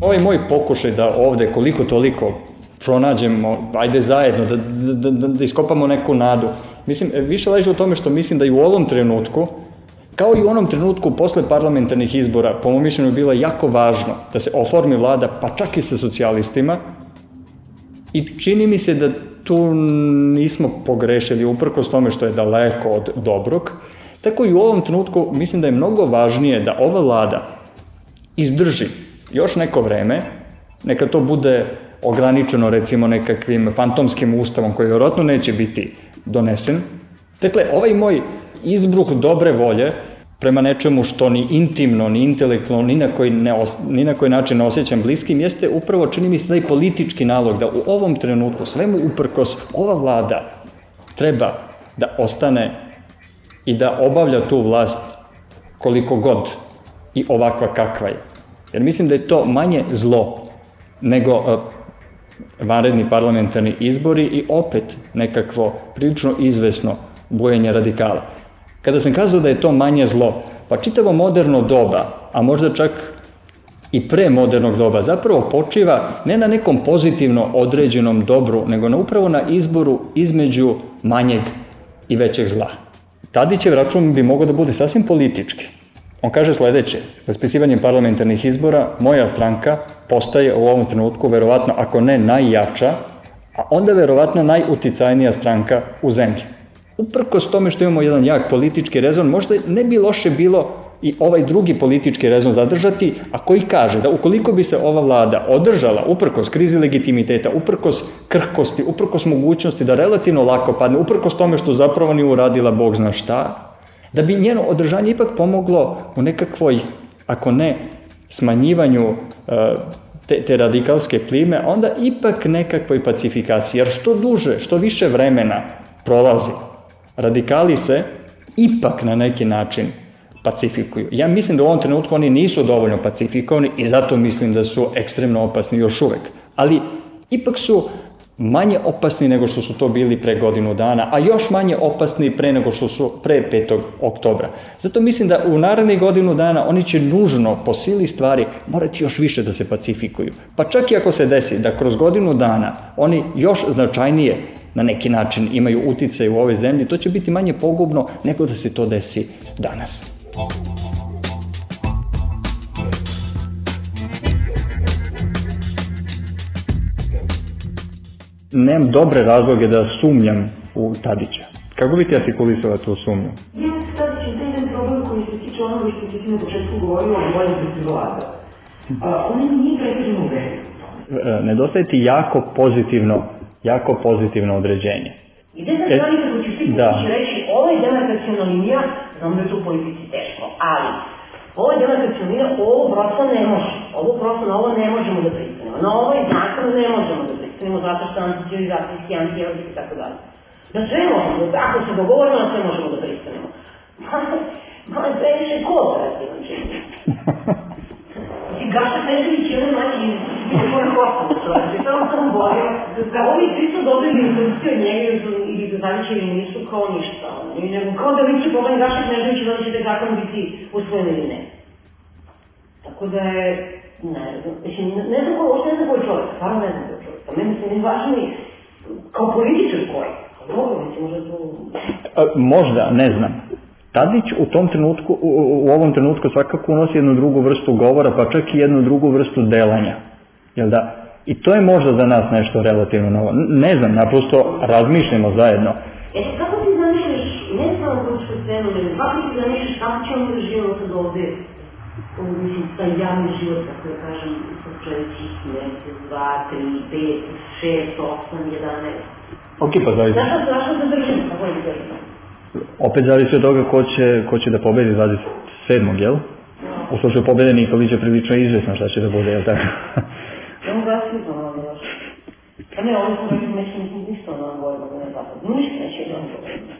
Ovaj moj pokušaj da ovde koliko toliko pronađemo, ajde zajedno, da, da, da, da iskopamo neku nadu. Mislim, više leži u tome što mislim da i u ovom trenutku Kao i u onom trenutku posle parlamentarnih izbora, po mojom mišljenju, bilo je jako važno da se oformi vlada, pa čak i sa socijalistima, i čini mi se da tu nismo pogrešili uprkos tome što je daleko od dobrog, tako i u ovom trenutku mislim da je mnogo važnije da ova vlada izdrži još neko vreme, neka to bude ograničeno recimo nekakvim fantomskim ustavom koji vjerojatno neće biti donesen. Dakle, ovaj moj izbruh dobre volje prema nečemu što ni intimno, ni intelektualno, ni na koji, ne, ni na koji način ne osjećam bliskim, jeste upravo, čini mi se, taj politički nalog da u ovom trenutku, svemu uprkos, ova vlada treba da ostane i da obavlja tu vlast koliko god i ovakva kakva je. Jer mislim da je to manje zlo nego uh, vanredni parlamentarni izbori i opet nekakvo prilično izvesno bojenje radikala. Kada sam kazao da je to manje zlo, pa čitavo moderno doba, a možda čak i pre modernog doba, zapravo počiva ne na nekom pozitivno određenom dobru, nego na upravo na izboru između manjeg i većeg zla. Tadićev račun bi mogao da bude sasvim politički. On kaže sledeće, raspisivanjem parlamentarnih izbora moja stranka postaje u ovom trenutku verovatno, ako ne najjača, a onda verovatno najuticajnija stranka u zemlji. Uprkos tome što imamo jedan jak politički rezon, možda ne bi loše bilo i ovaj drugi politički rezon zadržati, a koji kaže da ukoliko bi se ova vlada održala uprkos krizi legitimiteta, uprkos krhkosti, uprkos mogućnosti da relativno lako padne, uprkos tome što zapravo nije uradila Bog zna šta, da bi njeno održanje ipak pomoglo u nekakvoj, ako ne, smanjivanju e, te, te radikalske plime, onda ipak nekakvoj pacifikaciji. Jer što duže, što više vremena prolazi, radikali se ipak na neki način pacifikuju. Ja mislim da u ovom trenutku oni nisu dovoljno pacifikovani i zato mislim da su ekstremno opasni još uvek. Ali ipak su manje opasni nego što su to bili pre godinu dana, a još manje opasni pre nego što su pre 5. oktobra. Zato mislim da u narednih godinu dana oni će nužno po sili stvari morati još više da se pacifikuju. Pa čak i ako se desi da kroz godinu dana oni još značajnije na neki način imaju uticaj u ovoj zemlji, to će biti manje pogubno nego da se to desi danas. Nemam dobre razloge da sumnjam u Tadića. Kako bi ti artikulisala tu sumnju? Ja Tadić je jedan problem koji se tiče onoga što ti na početku govorio o da se vlada. On nije pretežno uverio. E, nedostaje ti jako pozitivno, jako pozitivno određenje. Ide za stvari kako ću svi da. reći, ovo je demarkacijona linija, znam da je to u politici teško, ali ovo je demarkacijona linija, ovo prosto ne može, ovo prosto na ovo ne možemo da pristanemo, na ovaj zakon ne možemo da pristanemo zato što anticivilizacijski, antijevrski i tako dalje. Da sve možemo, da ako se dogovorimo, na sve možemo da pristanemo. Malo je previše kooperativan čini. Znači, Gaša Petrović je jedan mlađi sam borio, da ovi svi su dobili instrukciju od njega ili da Zavićevi nisu kao ništa, nego kao da vi će pomen Gaša Petrović da će taj zakon biti usvojen ili ne. Tako da je, ne znam, ne znam ko, uopšte ne znam ko je čovjek, stvarno ne znam ko je čovjek, pa meni se ne važni kao političar koji, dobro, možda. Možda, ne znam. Tadić u tom trenutku, u, u ovom trenutku svakako unosi jednu drugu vrstu govora, pa čak i jednu drugu vrstu delanja. Jel da? I to je možda za nas nešto relativno novo. Ne znam, naprosto razmišljamo zajedno. E, kako ti zamišljaš, ne samo političku scenu, nego kako ti zamišljaš kako ćemo da živimo sad ovde, mislim, taj javni život, kako da kažem, sa sledećih mesec, dva, tri, pet, šest, osam, jedanest. Ok, pa zaista. Zašto, zašto da držimo, kako je držimo? Opet zavisi od toga ko će, ko će da pobedi 27. jel? U slučaju pobede Nikolić je prilično izvesno šta će da bude, jel tako? Mu da svi znam, ali još. Pa ne, oni su rekli, neće ništa na da ne tako. Ništa neće da nam pobedi.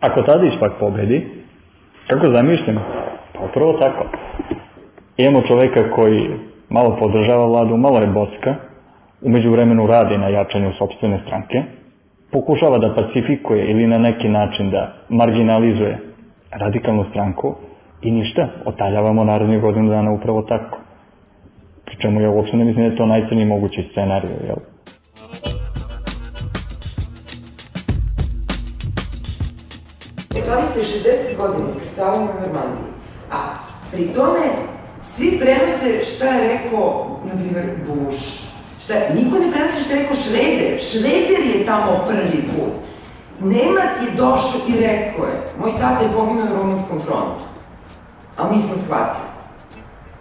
Ako Tadić pak pobedi, kako zamišljam? Pa upravo tako. Imamo čoveka koji malo podržava vladu, malo je bocka, umeđu vremenu radi na jačanju sobstvene stranke, pokušava da pacifikuje ili na neki način da marginalizuje radikalnu stranku i ništa, otaljavamo narodnih godinu dana upravo tako. Pri čemu ja uopšte ne mislim da je to najcrniji mogući scenarij, jel? Slavi se 60 godina iskrcavamo u Normandiji, a pri tome svi prenose šta je rekao, na primjer, Bush, Šta, niko ne prenosi što je rekao Šreder. Šreder je tamo prvi put. Nemac je došao i rekao je, moj tata je poginuo na Rumunskom frontu. Ali mi smo shvatili.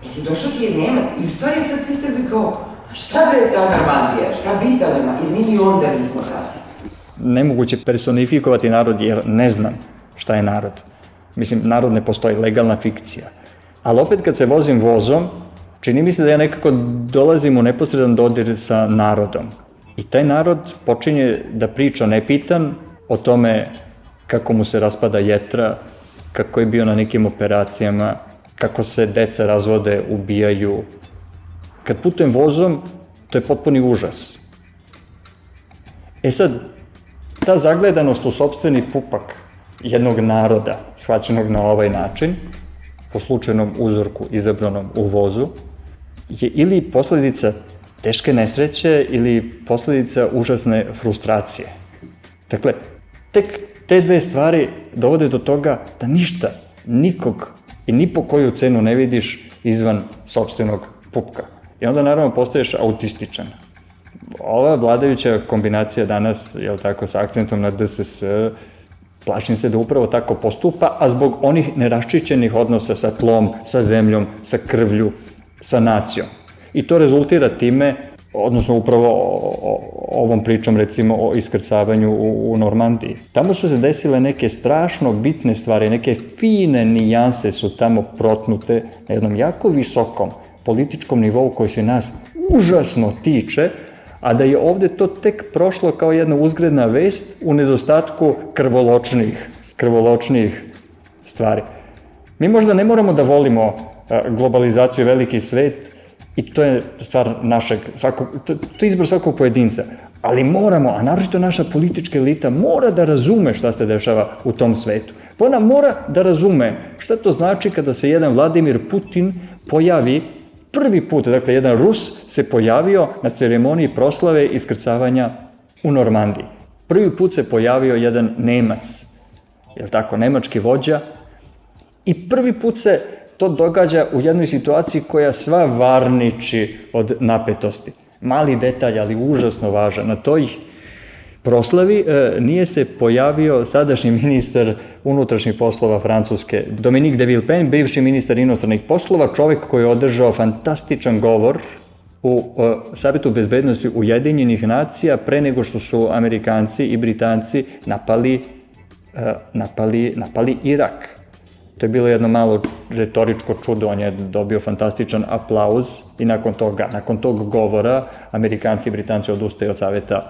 Jesi došao ti je Nemac i u stvari sad svi Srbi kao, a šta bre ta Normandija, šta Bitalema, jer mi ni onda nismo radili. Nemoguće personifikovati narod jer ne znam šta je narod. Mislim, narod ne postoji, legalna fikcija. Ali opet kad se vozim vozom, čini mi se da ja nekako dolazim u neposredan dodir sa narodom. I taj narod počinje da priča nepitan o tome kako mu se raspada jetra, kako je bio na nekim operacijama, kako se deca razvode, ubijaju. Kad putujem vozom, to je potpuni užas. E sad, ta zagledanost u sobstveni pupak jednog naroda, shvaćenog na ovaj način, po slučajnom uzorku izabranom u vozu, je ili posledica teške nesreće ili posledica užasne frustracije. Dakle, tek te dve stvari dovode do toga da ništa, nikog i ni po koju cenu ne vidiš izvan sobstvenog pupka. I onda naravno postaješ autističan. Ova vladajuća kombinacija danas, jel tako, sa akcentom na DSS, Plašim se da upravo tako postupa, a zbog onih neraščićenih odnosa sa tlom, sa zemljom, sa krvlju, sa nacijom. I to rezultira time, odnosno upravo ovom pričom recimo o iskrcavanju u, u Normandiji. Tamo su se desile neke strašno bitne stvari, neke fine nijanse su tamo protnute na jednom jako visokom političkom nivou koji se nas užasno tiče, a da je ovde to tek prošlo kao jedna uzgredna vest u nedostatku krvoločnih, krvoločnih stvari. Mi možda ne moramo da volimo globalizaciju veliki svet i to je stvar našeg, svakog, to, to je izbor svakog pojedinca, ali moramo, a naročito naša politička elita mora da razume šta se dešava u tom svetu. Pa ona mora da razume šta to znači kada se jedan Vladimir Putin pojavi prvi put, dakle, jedan Rus se pojavio na ceremoniji proslave iskrcavanja u Normandiji. Prvi put se pojavio jedan Nemac, je tako, nemački vođa, i prvi put se to događa u jednoj situaciji koja sva varniči od napetosti. Mali detalj, ali užasno važan. Na toj proslavi e, nije se pojavio sadašnji ministar unutrašnjih poslova Francuske, Dominique de Villepin, bivši ministar inostranih poslova, čovek koji je održao fantastičan govor u e, Savetu bezbednosti Ujedinjenih nacija pre nego što su Amerikanci i Britanci napali, e, napali, napali Irak. To je bilo jedno malo retoričko čudo, on je dobio fantastičan aplauz i nakon toga, nakon tog govora, Amerikanci i Britanci odustaju od Saveta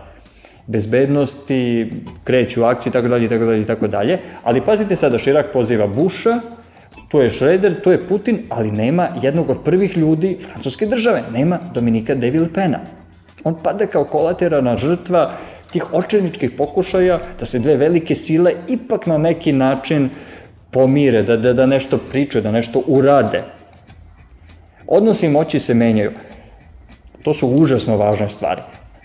bezbednosti, kreću u akciju, tako dalje, tako dalje, tako dalje. Ali pazite sada, Širak poziva Busha, tu je Šreder, tu je Putin, ali nema jednog od prvih ljudi francuske države, nema Dominika de Villepena. On pada kao kolaterana žrtva tih očeničkih pokušaja da se dve velike sile ipak na neki način pomire, da, da, da nešto pričaju, da nešto urade. Odnosi moći se menjaju. To su užasno važne stvari.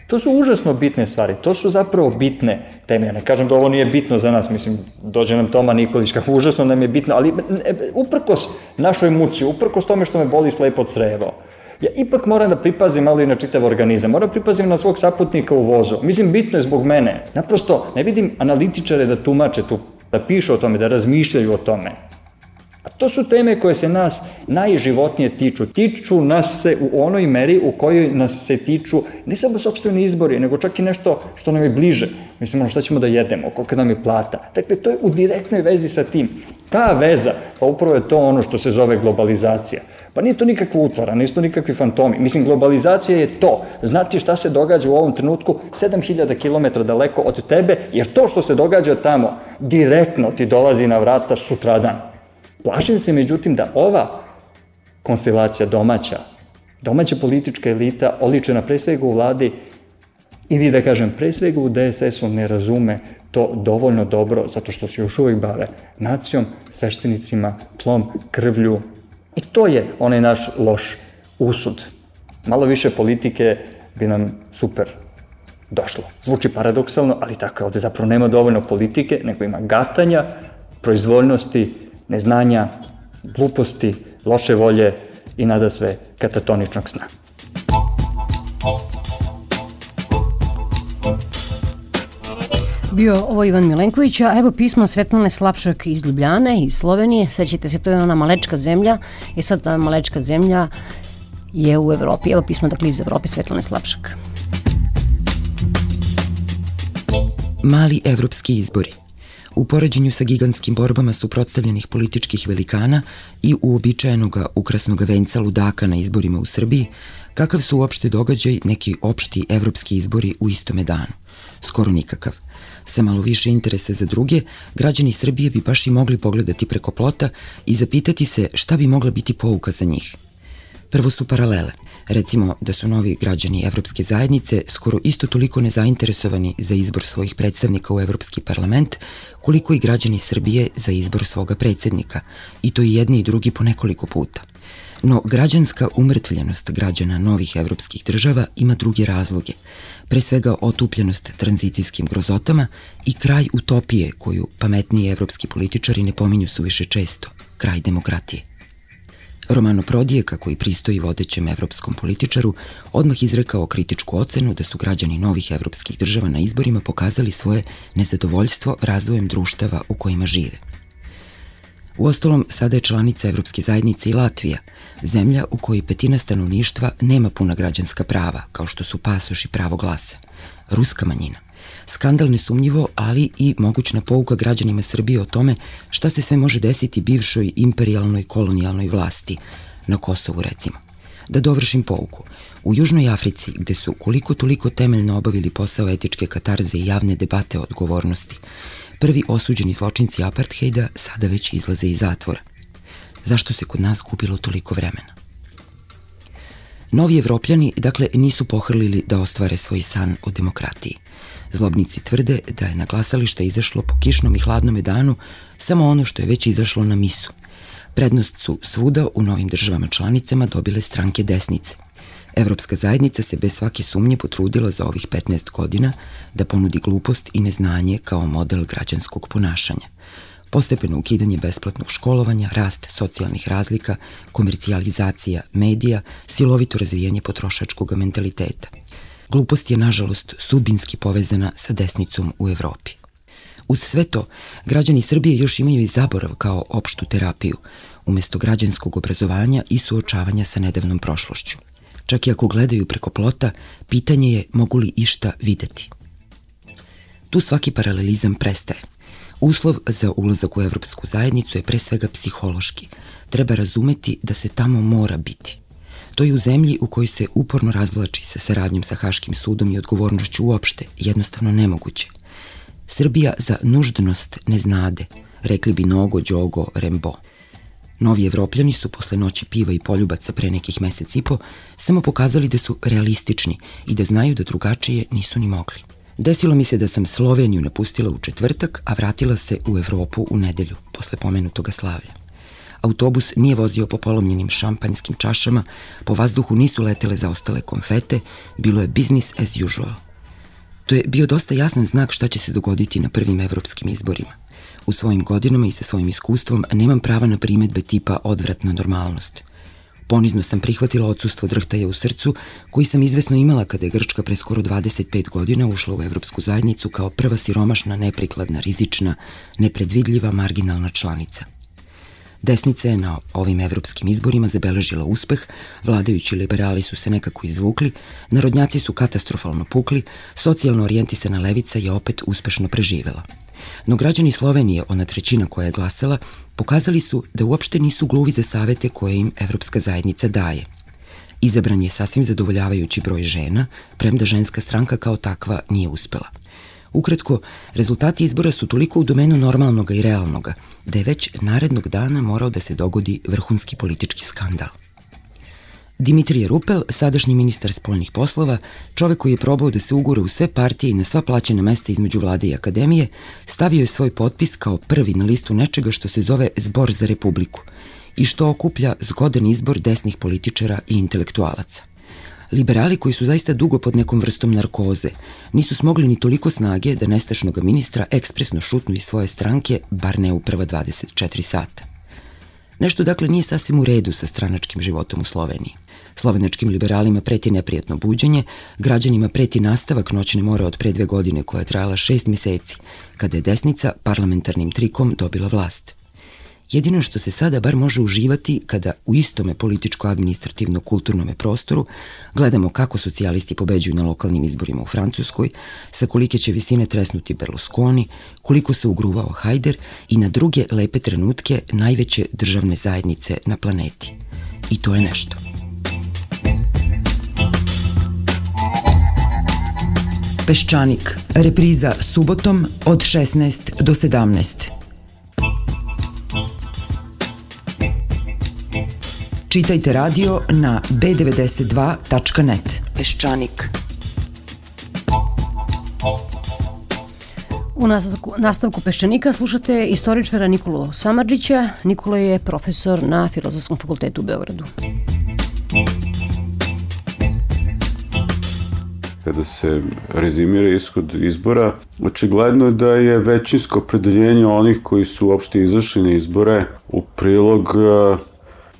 To su užasno bitne stvari, to su zapravo bitne teme. Ja ne kažem da ovo nije bitno za nas, mislim, dođe nam Toma Nikolić, kako užasno nam je bitno, ali uprkos našoj muci, uprkos tome što me boli slepo crevo, ja ipak moram da pripazim malo i na čitav organizam, moram da pripazim na svog saputnika u vozu. Mislim, bitno je zbog mene. Naprosto, ne vidim analitičare da tumače tu, da pišu o tome, da razmišljaju o tome. A to su teme koje se nas najživotnije tiču. Tiču nas se u onoj meri u kojoj nas se tiču ne samo sobstveni izbori, nego čak i nešto što nam je bliže. Mislimo šta ćemo da jedemo, koliko nam je plata. Dakle, to je u direktnoj vezi sa tim. Ta veza, pa upravo je to ono što se zove globalizacija. Pa nije to nikakva utvara, nisu to nikakvi fantomi. Mislim, globalizacija je to. Znati šta se događa u ovom trenutku 7000 km daleko od tebe, jer to što se događa tamo direktno ti dolazi na vrata sutradan. Plašim se međutim da ova konstelacija domaća, domaća politička elita, oličena pre svega u vladi, ili da kažem pre svega u DSS-u ne razume to dovoljno dobro, zato što se još uvijek bave nacijom, sveštenicima, tlom, krvlju. I to je onaj naš loš usud. Malo više politike bi nam super došlo. Zvuči paradoksalno, ali tako je, ovde zapravo nema dovoljno politike, nego ima gatanja, proizvoljnosti, neznanja, gluposti, loše volje i nada sve katatoničnog sna. Bio ovo Ivan Milenković, a evo pismo Svetlane Slapšak iz Ljubljane, iz Slovenije. Sećate se, to je ona malečka zemlja. I sad ta malečka zemlja je u Evropi. Evo pismo dakle iz Evrope Svetlane Slapšak. Mali evropski izbori – u poređenju sa gigantskim borbama suprotstavljenih političkih velikana i uobičajenog ukrasnog venca ludaka na izborima u Srbiji, kakav su uopšte događaj neki opšti evropski izbori u istome danu? Skoro nikakav. Sa malo više interese za druge, građani Srbije bi baš i mogli pogledati preko plota i zapitati se šta bi mogla biti pouka za njih. Prvo su paralele – Recimo da su novi građani Evropske zajednice skoro isto toliko nezainteresovani za izbor svojih predstavnika u Evropski parlament, koliko i građani Srbije za izbor svoga predsednika, i to i jedni i drugi po nekoliko puta. No, građanska umrtvljenost građana novih evropskih država ima druge razloge, pre svega otupljenost tranzicijskim grozotama i kraj utopije koju pametniji evropski političari ne pominju suviše često, kraj demokratije. Romano Prodije, kako i pristoji vodećem evropskom političaru, odmah izrekao kritičku ocenu da su građani novih evropskih država na izborima pokazali svoje nezadovoljstvo razvojem društava u kojima žive. U ostalom, sada je članica Evropske zajednice i Latvija, zemlja u kojoj petina stanovništva nema puna građanska prava, kao što su pasoš i pravo glasa. Ruska manjina. Skandal nesumnjivo, ali i mogućna pouka građanima Srbije o tome šta se sve može desiti bivšoj imperialnoj kolonijalnoj vlasti, na Kosovu recimo. Da dovršim pouku. U Južnoj Africi, gde su koliko toliko temeljno obavili posao etičke katarze i javne debate o odgovornosti, prvi osuđeni zločinci apartheida sada već izlaze iz zatvora. Zašto se kod nas kupilo toliko vremena? Novi evropljani, dakle, nisu pohrlili da ostvare svoj san o demokratiji. Zlobnici tvrde da je na glasalište izašlo po kišnom i hladnom danu samo ono što je već izašlo na misu. Prednost su svuda u novim državama članicama dobile stranke desnice. Evropska zajednica se bez svake sumnje potrudila za ovih 15 godina da ponudi glupost i neznanje kao model građanskog ponašanja. Postepeno ukidanje besplatnog školovanja, rast socijalnih razlika, komercijalizacija medija, silovito razvijanje potrošačkog mentaliteta. Glupost je, nažalost, sudbinski povezana sa desnicom u Evropi. Uz sve to, građani Srbije još imaju i zaborav kao opštu terapiju, umesto građanskog obrazovanja i suočavanja sa nedavnom prošlošću. Čak i ako gledaju preko plota, pitanje je mogu li išta videti. Tu svaki paralelizam prestaje. Uslov za ulazak u Evropsku zajednicu je pre svega psihološki. Treba razumeti da se tamo mora biti. To je u zemlji u kojoj se uporno razvlači sa saradnjom sa Haškim sudom i odgovornošću uopšte, jednostavno nemoguće. Srbija za nuždnost ne znade, rekli bi Nogo, Đogo, Rembo. Novi evropljani su posle noći piva i poljubaca pre nekih mesec i po samo pokazali da su realistični i da znaju da drugačije nisu ni mogli. Desilo mi se da sam Sloveniju napustila u četvrtak, a vratila se u Evropu u nedelju, posle pomenutoga slavlja. Autobus nije vozio po polomljenim šampanjskim čašama, po vazduhu nisu letele zaostale konfete, bilo je business as usual. To je bio dosta jasan znak šta će se dogoditi na prvim evropskim izborima. U svojim godinama i sa svojim iskustvom nemam prava na primetbe tipa odvratna normalnost. Ponizno sam prihvatila odsustvo drhtaja u srcu koji sam izvesno imala kada je Grčka pre skoro 25 godina ušla u Evropsku zajednicu kao prva siromašna, neprikladna, rizična, nepredvidljiva, marginalna članica – Desnica je na ovim evropskim izborima zabeležila uspeh, vladajući liberali su se nekako izvukli, narodnjaci su katastrofalno pukli, socijalno orijentisana levica je opet uspešno preživela. No građani Slovenije, ona trećina koja je glasala, pokazali su da uopšte nisu gluvi za savete koje im Evropska zajednica daje. Izabran je sasvim zadovoljavajući broj žena, premda ženska stranka kao takva nije uspela – Ukratko, rezultati izbora su toliko u domenu normalnoga i realnoga, da je već narednog dana morao da se dogodi vrhunski politički skandal. Dimitrije Rupel, sadašnji ministar spoljnih poslova, čovek koji je probao da se ugura u sve partije i na sva plaćena mesta između vlade i akademije, stavio je svoj potpis kao prvi na listu nečega što se zove Zbor za Republiku i što okuplja zgodan izbor desnih političara i intelektualaca – Liberali koji su zaista dugo pod nekom vrstom narkoze nisu smogli ni toliko snage da nestašnog ministra ekspresno šutnu iz svoje stranke, bar ne u prva 24 sata. Nešto dakle nije sasvim u redu sa stranačkim životom u Sloveniji. Slovenačkim liberalima preti neprijatno buđenje, građanima preti nastavak noćne more od pre dve godine koja je trajala šest meseci, kada je desnica parlamentarnim trikom dobila vlast. Jedino što se sada bar može uživati kada u istome političko-administrativno-kulturnome prostoru gledamo kako socijalisti pobeđuju na lokalnim izborima u Francuskoj, sa kolike će visine tresnuti Berlusconi, koliko se ugruvao Hajder i na druge lepe trenutke najveće državne zajednice na planeti. I to je nešto. Peščanik. Repriza subotom od 16 do 17. Čitajte radio na b92.net. Peščanik. U nastavku, nastavku Peščanika slušate istoričara Nikolu Samadžića. Nikola je profesor na Filozofskom fakultetu u Beogradu. Kada se rezimira ishod izbora, očigledno je da je većinsko opredeljenje onih koji su uopšte izašli na izbore u prilog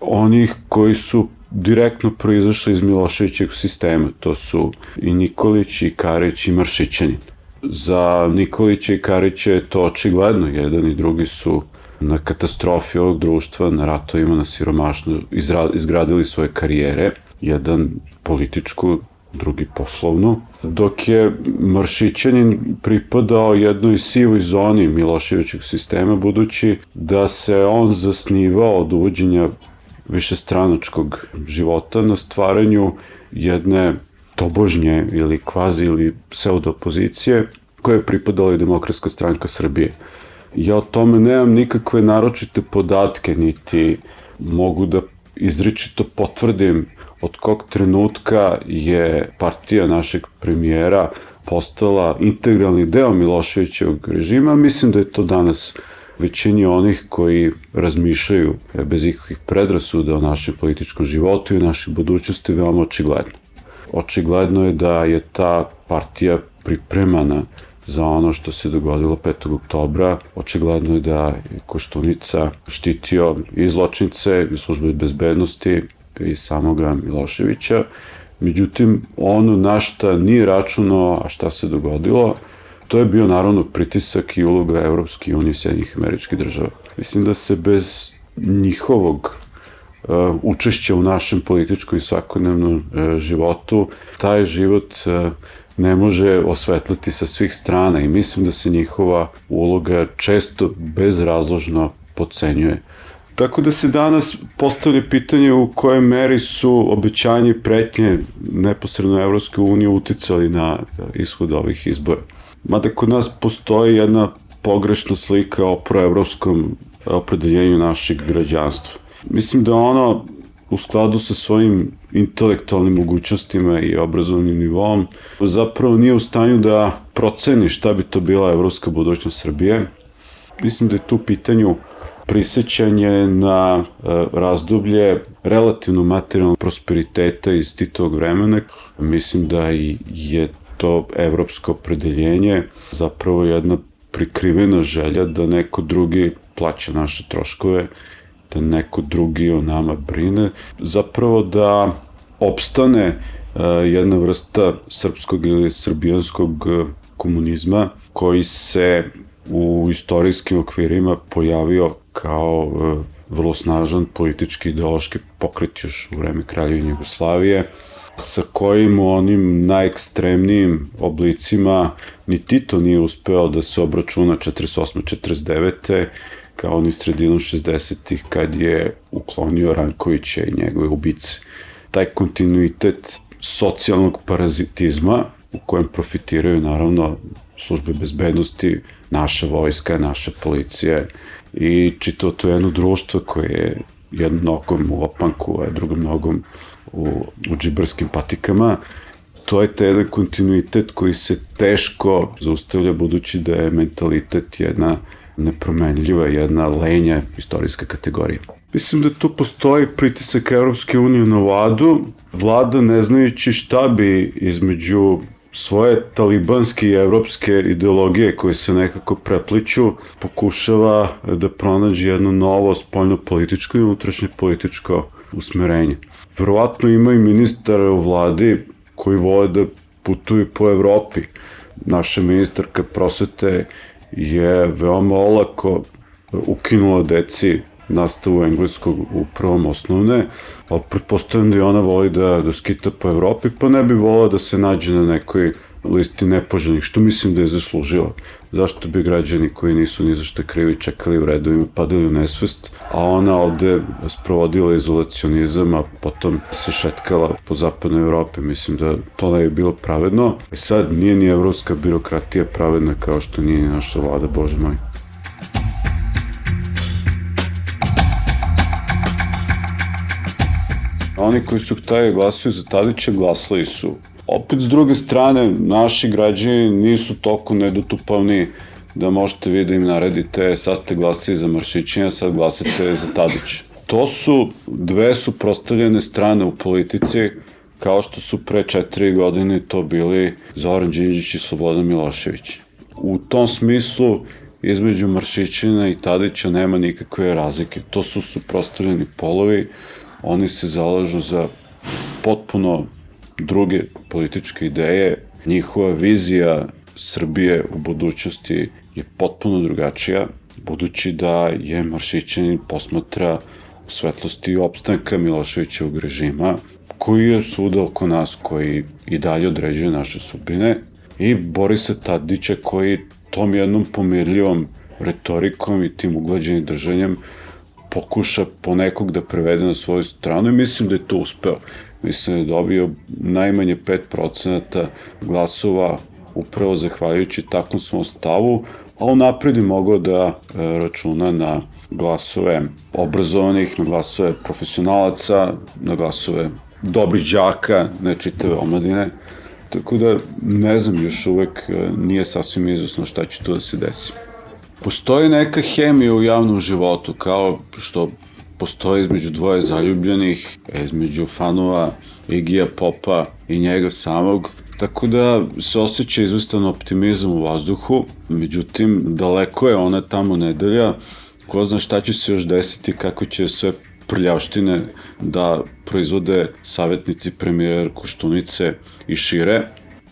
onih koji su direktno proizašli iz Miloševićeg sistema. To su i Nikolić, i Karić, i Maršićanin. Za Nikolića i Karića je to očigledno. Jedan i drugi su na katastrofi ovog društva, na ratovima, na siromašnu, izgradili svoje karijere. Jedan političku, drugi poslovnu, dok je Maršićanin pripadao jednoj sivoj zoni Miloševićeg sistema, budući da se on zasnivao od uvođenja višestranačkog života na stvaranju jedne tobožnje ili kvazi ili pseudo opozicije koje je pripadala i Demokratska stranka Srbije. Ja o tome nemam nikakve naročite podatke, niti mogu da izričito potvrdim od kog trenutka je partija našeg premijera postala integralni deo Miloševićevog režima. Mislim da je to danas većini onih koji razmišljaju bez ikakvih predrasuda o našem političkom životu i našoj budućnosti veoma očigledno. Očigledno je da je ta partija pripremana za ono što se dogodilo 5. oktobra. Očigledno je da je Koštunica štitio i zločnice i službe bezbednosti i samoga Miloševića. Međutim, ono na šta nije računao, a šta se dogodilo, to je bio naravno pritisak i uloga Evropske unije i Sjednjih američkih država. Mislim da se bez njihovog uh, učešća u našem političkom i svakodnevnom uh, životu, taj život uh, ne može osvetliti sa svih strana i mislim da se njihova uloga često bezrazložno podcenjuje. Tako da se danas postavlja pitanje u kojoj meri su obećanje pretnje neposredno Evropske unije uticali na ishod ovih izbora. Mada kod nas postoji jedna pogrešna slika o proevropskom opredeljenju našeg građanstva. Mislim da ono u skladu sa svojim intelektualnim mogućnostima i obrazovnim nivom zapravo nije u stanju da proceni šta bi to bila evropska budućnost Srbije. Mislim da je tu pitanju prisećanje na e, razdoblje relativno materijalnog prosperiteta iz Titovog vremena. Mislim da je to evropsko opredeljenje zapravo jedna prikrivena želja da neko drugi plaća naše troškove, da neko drugi o nama brine, zapravo da opstane uh, jedna vrsta srpskog ili srbijanskog e, komunizma koji se u istorijskim okvirima pojavio kao uh, vrlo snažan politički ideološki pokret još u vreme Kraljevine Jugoslavije, sa kojim u onim najekstremnijim oblicima ni Tito nije uspeo da se obračuna 48-49 kao ni sredinom 60-ih kad je uklonio Rankovića i njegove ubice. Taj kontinuitet socijalnog parazitizma u kojem profitiraju naravno službe bezbednosti, naša vojska, naša policija i čitao to jedno društvo koje je jednom nogom u opanku, a drugom nogom u, u džibarskim patikama, to je taj jedan kontinuitet koji se teško zaustavlja budući da je mentalitet jedna nepromenljiva, jedna lenja istorijska kategorija. Mislim da tu postoji pritisak Evropske unije na vladu, vlada ne znajući šta bi između svoje talibanske i evropske ideologije koje se nekako prepliču, pokušava da pronađe jedno novo spoljno-političko i unutrašnje političko usmerenje. Verovatno ima i ministar u vladi koji vole da putuju po Evropi. Naša ministarka prosvete je veoma olako ukinula deci nastavu engleskog u prvom osnovne, ali pretpostavljam da i ona voli da, da skita po Evropi, pa ne bi volila da se nađe na nekoj listi nepoželjnih, što mislim da je zaslužila. Zašto bi građani koji nisu ni za što krivi čekali u redovima, padali u nesvest, a ona ovde sprovodila izolacionizam, a potom se šetkala po zapadnoj Evropi. Mislim da to ne je bilo pravedno. I sad nije ni evropska birokratija pravedna kao što nije ni naša vlada, bože moj. Oni koji su htali glasuju za Tadića glasali su opet s druge strane, naši građani nisu toliko nedotupavni da možete vi da im naredite, sad ste glasili za Maršićenja, sad glasite za Tadić. To su dve suprostavljene strane u politici, kao što su pre četiri godine to bili Zoran Đinđić i Slobodan Milošević. U tom smislu između Maršićina i Tadića nema nikakve razlike. To su suprostavljeni polovi, oni se zalažu za potpuno druge političke ideje, njihova vizija Srbije u budućnosti je potpuno drugačija, budući da je Maršićanin posmatra u svetlosti opstanka Miloševićevog režima, koji je svuda oko nas, koji i dalje određuje naše sudbine, i Borisa Tadića koji tom jednom pomirljivom retorikom i tim uglađenim držanjem pokuša ponekog da prevede na svoju stranu i mislim da je to uspeo. Mislim da je dobio najmanje 5% glasova upravo zahvaljujući takvom svom stavu, a on napred je mogao da e, računa na glasove obrazovanih, na glasove profesionalaca, na glasove dobrih džaka, ne čitave omladine. Tako da ne znam, još uvek e, nije sasvim izvesno šta će tu da se desi. Postoji neka hemija u javnom životu, kao što postoji između dvoje zaljubljenih, između fanova Igija Popa i njega samog, Tako da se osjeća izvestan optimizam u vazduhu, međutim daleko je ona tamo nedelja, ko zna šta će se još desiti, kako će sve prljavštine da proizvode savjetnici premijera Koštunice i šire,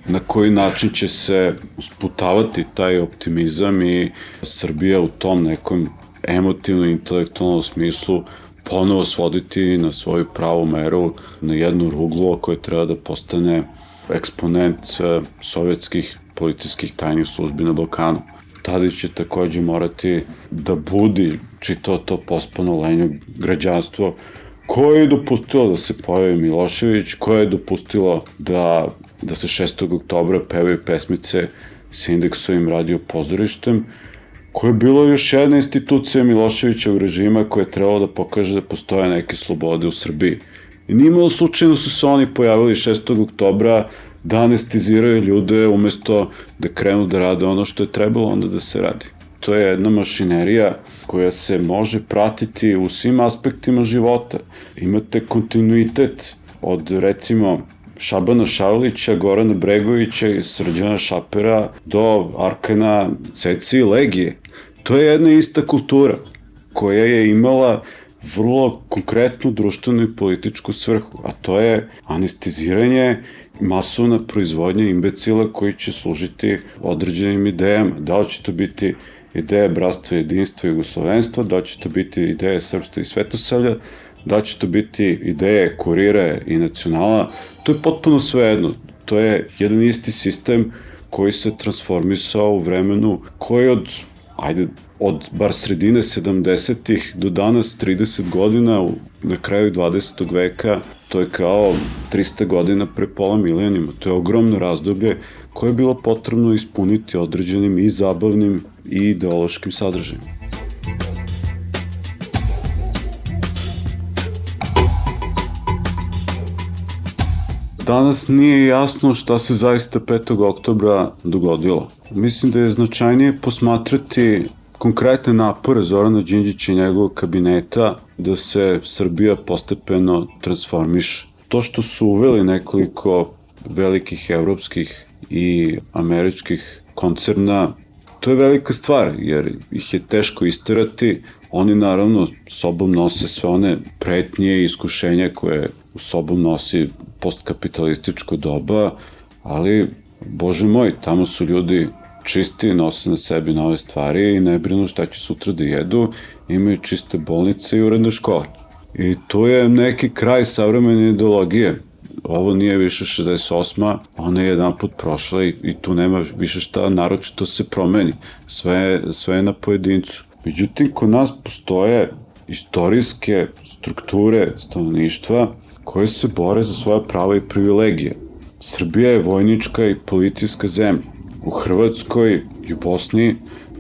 na koji način će se usputavati taj optimizam i Srbija u tom nekom emotivno intelektualnom smislu ponovo svoditi na svoju pravu meru na jednu ruglu koje treba da postane eksponent e, sovjetskih policijskih tajnih službi na Balkanu. Tada će takođe morati da budi čito to pospano lenjo građanstvo koje je dopustilo da se pojavi Milošević, koje je dopustilo da, da se 6. oktobra pevaju pesmice s indeksovim radio pozorištem, koje je bilo još jedna institucija Miloševićevog režima koja je trebalo da pokaže da postoje neke slobode u Srbiji. I nije imalo slučajno su se oni pojavili 6. oktobra da anestiziraju ljude umesto da krenu da rade ono što je trebalo onda da se radi. To je jedna mašinerija koja se može pratiti u svim aspektima života. Imate kontinuitet od recimo Šabana Šavlića, Gorana Bregovića i Srđana Šapera do Arkana Ceci i Legije. To je jedna ista kultura koja je imala vrlo konkretnu društvenu i političku svrhu, a to je anesteziranje masovna proizvodnja imbecila koji će služiti određenim idejama. Da li će to biti ideja bratstva, jedinstva i jugoslovenstva, da li će to biti ideja srpstva i svetosavlja, da će to biti ideje kurire i nacionala, to je potpuno svejedno. To je jedan isti sistem koji se transformisao u vremenu koji od ajde, od bar sredine 70-ih do danas 30 godina, na kraju 20. veka, to je kao 300 godina pre pola milijonima. To je ogromno razdoblje koje je bilo potrebno ispuniti određenim i zabavnim i ideološkim sadržajem. Danas nije jasno šta se zaista 5. oktobra dogodilo. Mislim da je značajnije posmatrati konkretne napore Zorana Đinđića i njegovog kabineta da se Srbija postepeno transformiše. To što su uveli nekoliko velikih evropskih i američkih koncerna, to je velika stvar, jer ih je teško isterati. Oni naravno sobom nose sve one pretnje i iskušenja koje u sobom nosi postkapitalističko doba, ali, bože moj, tamo su ljudi čisti, nose na sebi nove stvari i ne brinu šta će sutra da jedu, imaju čiste bolnice i uredne škole. I to je neki kraj savremene ideologije. Ovo nije više 68. Ona je jedan put prošla i, i tu nema više šta naročito se promeni. Sve, sve je na pojedincu. Međutim, kod nas postoje istorijske strukture stanovništva koje se bore za svoje prava i privilegije. Srbija je vojnička i policijska zemlja u Hrvatskoj i u Bosni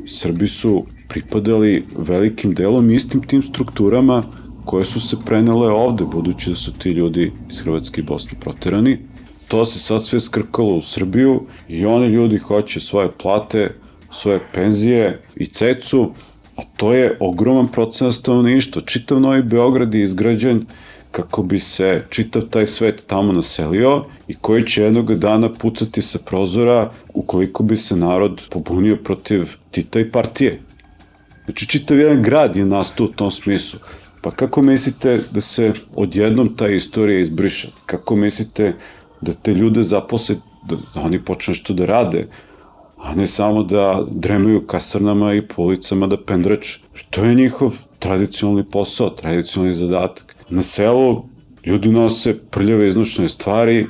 Srbi su pripadali velikim delom istim tim strukturama koje su se prenele ovde, budući da su ti ljudi iz Hrvatske i Bosne proterani. To se sad sve skrkalo u Srbiju i oni ljudi hoće svoje plate, svoje penzije i cecu, a to je ogroman procenat stanovništva. Čitav Novi Beograd je izgrađen kako bi se čitav taj svet tamo naselio i koji će jednog dana pucati sa prozora ukoliko bi se narod pobunio protiv Tita i partije. Znači, čitav jedan grad je nastao u tom smislu. Pa kako mislite da se odjednom ta istorija izbriše? Kako mislite da te ljude zaposle, da, oni počnu što da rade, a ne samo da dremaju kasarnama i policama da pendrače. To je njihov tradicionalni posao, tradicionalni zadatak. Na selu ljudi nose prljave iznočne stvari,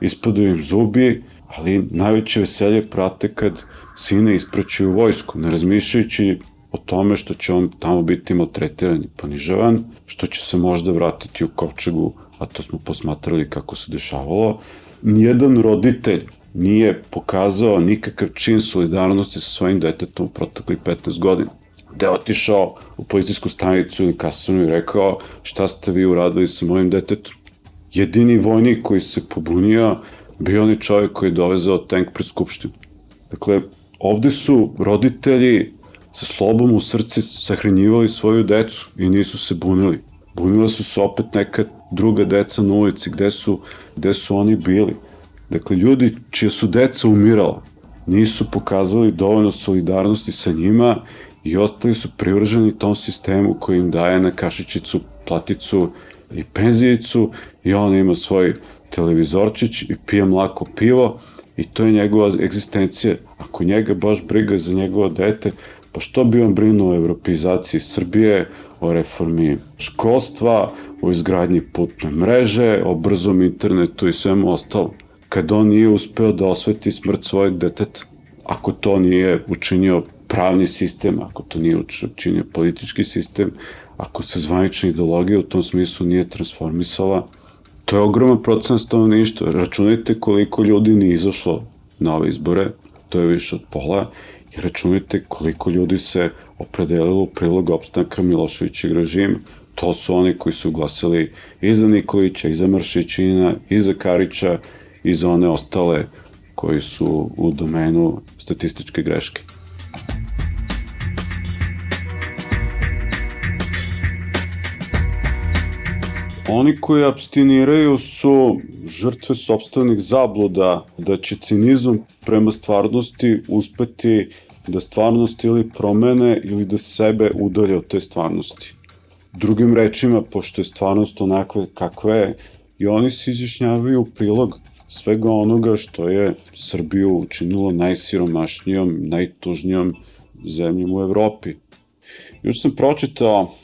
ispadaju im zubi, ali najveće veselje prate kad sine ispraćuju vojsku, ne razmišljajući o tome što će on tamo biti maltretiran i ponižavan, što će se možda vratiti u kovčegu, a to smo posmatrali kako se dešavalo. Nijedan roditelj nije pokazao nikakav čin solidarnosti sa svojim detetom u proteklih 15 godina. Da je otišao u policijsku stanicu ili kasarnu i rekao šta ste vi uradili sa mojim detetom. Jedini vojnik koji se pobunio bio onaj čovjek koji je dovezao tank pred skupštinu. Dakle, ovde su roditelji sa slobom u srci sahranjivali svoju decu i nisu se bunili. Bunila su se opet neka druga deca na ulici, gde su, gde su oni bili. Dakle, ljudi čija su deca umirala, nisu pokazali dovoljno solidarnosti sa njima i ostali su privrženi tom sistemu koji im daje na kašičicu, platicu i penzijicu i on ima svoj televizorčić i pije mlako pivo i to je njegova egzistencija. Ako njega baš briga za njegovo dete, pa što bi on brinuo o evropeizaciji Srbije, o reformi školstva, o izgradnji putne mreže, o brzom internetu i svemu ostalom, kad on nije uspeo da osveti smrt svojeg deteta, ako to nije učinio pravni sistem, ako to nije učinio politički sistem, ako se zvanična ideologija u tom smislu nije transformisala, to je ogroman procenat stanovništva. Računajte koliko ljudi nije izašlo na ove izbore, to je više od pola, i računajte koliko ljudi se opredelilo u prilog opstanka Miloševićeg režima. To su oni koji su glasali i za Nikolića, i za Mršićina, i za Karića, i za one ostale koji su u domenu statističke greške. Oni koji abstiniraju su žrtve sobstvenih zabluda da će cinizam prema stvarnosti uspeti da stvarnost ili promene ili da sebe udalje od te stvarnosti. Drugim rečima, pošto je stvarnost onakva kakva je, i oni se izjašnjavaju u prilog svega onoga što je Srbiju učinilo najsiromašnijom, najtužnijom zemljom u Evropi. Još sam pročitao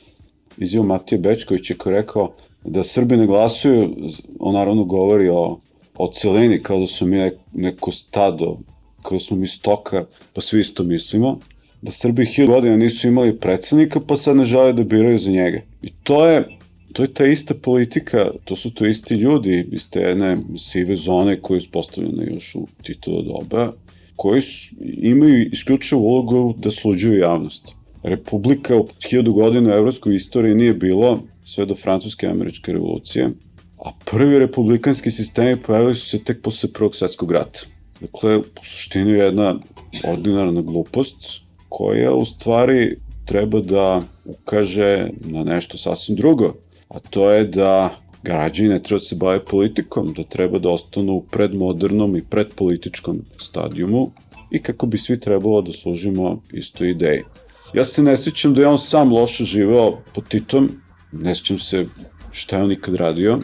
izjavu Matija Bečkovića koji je rekao da Srbi ne glasuju, on naravno govori o, o celini kao da su mi neko stado, kao da smo mi stoka, pa svi isto mislimo, da Srbi hiljada godina nisu imali predsednika, pa sad ne žele da biraju za njega. I to je to je ta ista politika, to su to isti ljudi iz te jedne sive zone koje je uspostavljene još u Titovo doba, koji su, imaju isključivu ulogu da sluđuju javnost. Republika u hiljadu godina u evropskoj istoriji nije bilo sve do francuske američke revolucije, a prvi republikanski sistemi pojavili su se tek posle prvog svetskog rata. Dakle, u suštini jedna ordinarna glupost koja u stvari treba da ukaže na nešto sasvim drugo, a to je da građani ne treba da se bave politikom, da treba da ostanu u predmodernom i predpolitičkom stadijumu i kako bi svi trebalo da služimo istoj ideji. Ja se ne sjećam da je on sam loše živeo pod Titom, ne sjećam se šta je on ikad radio.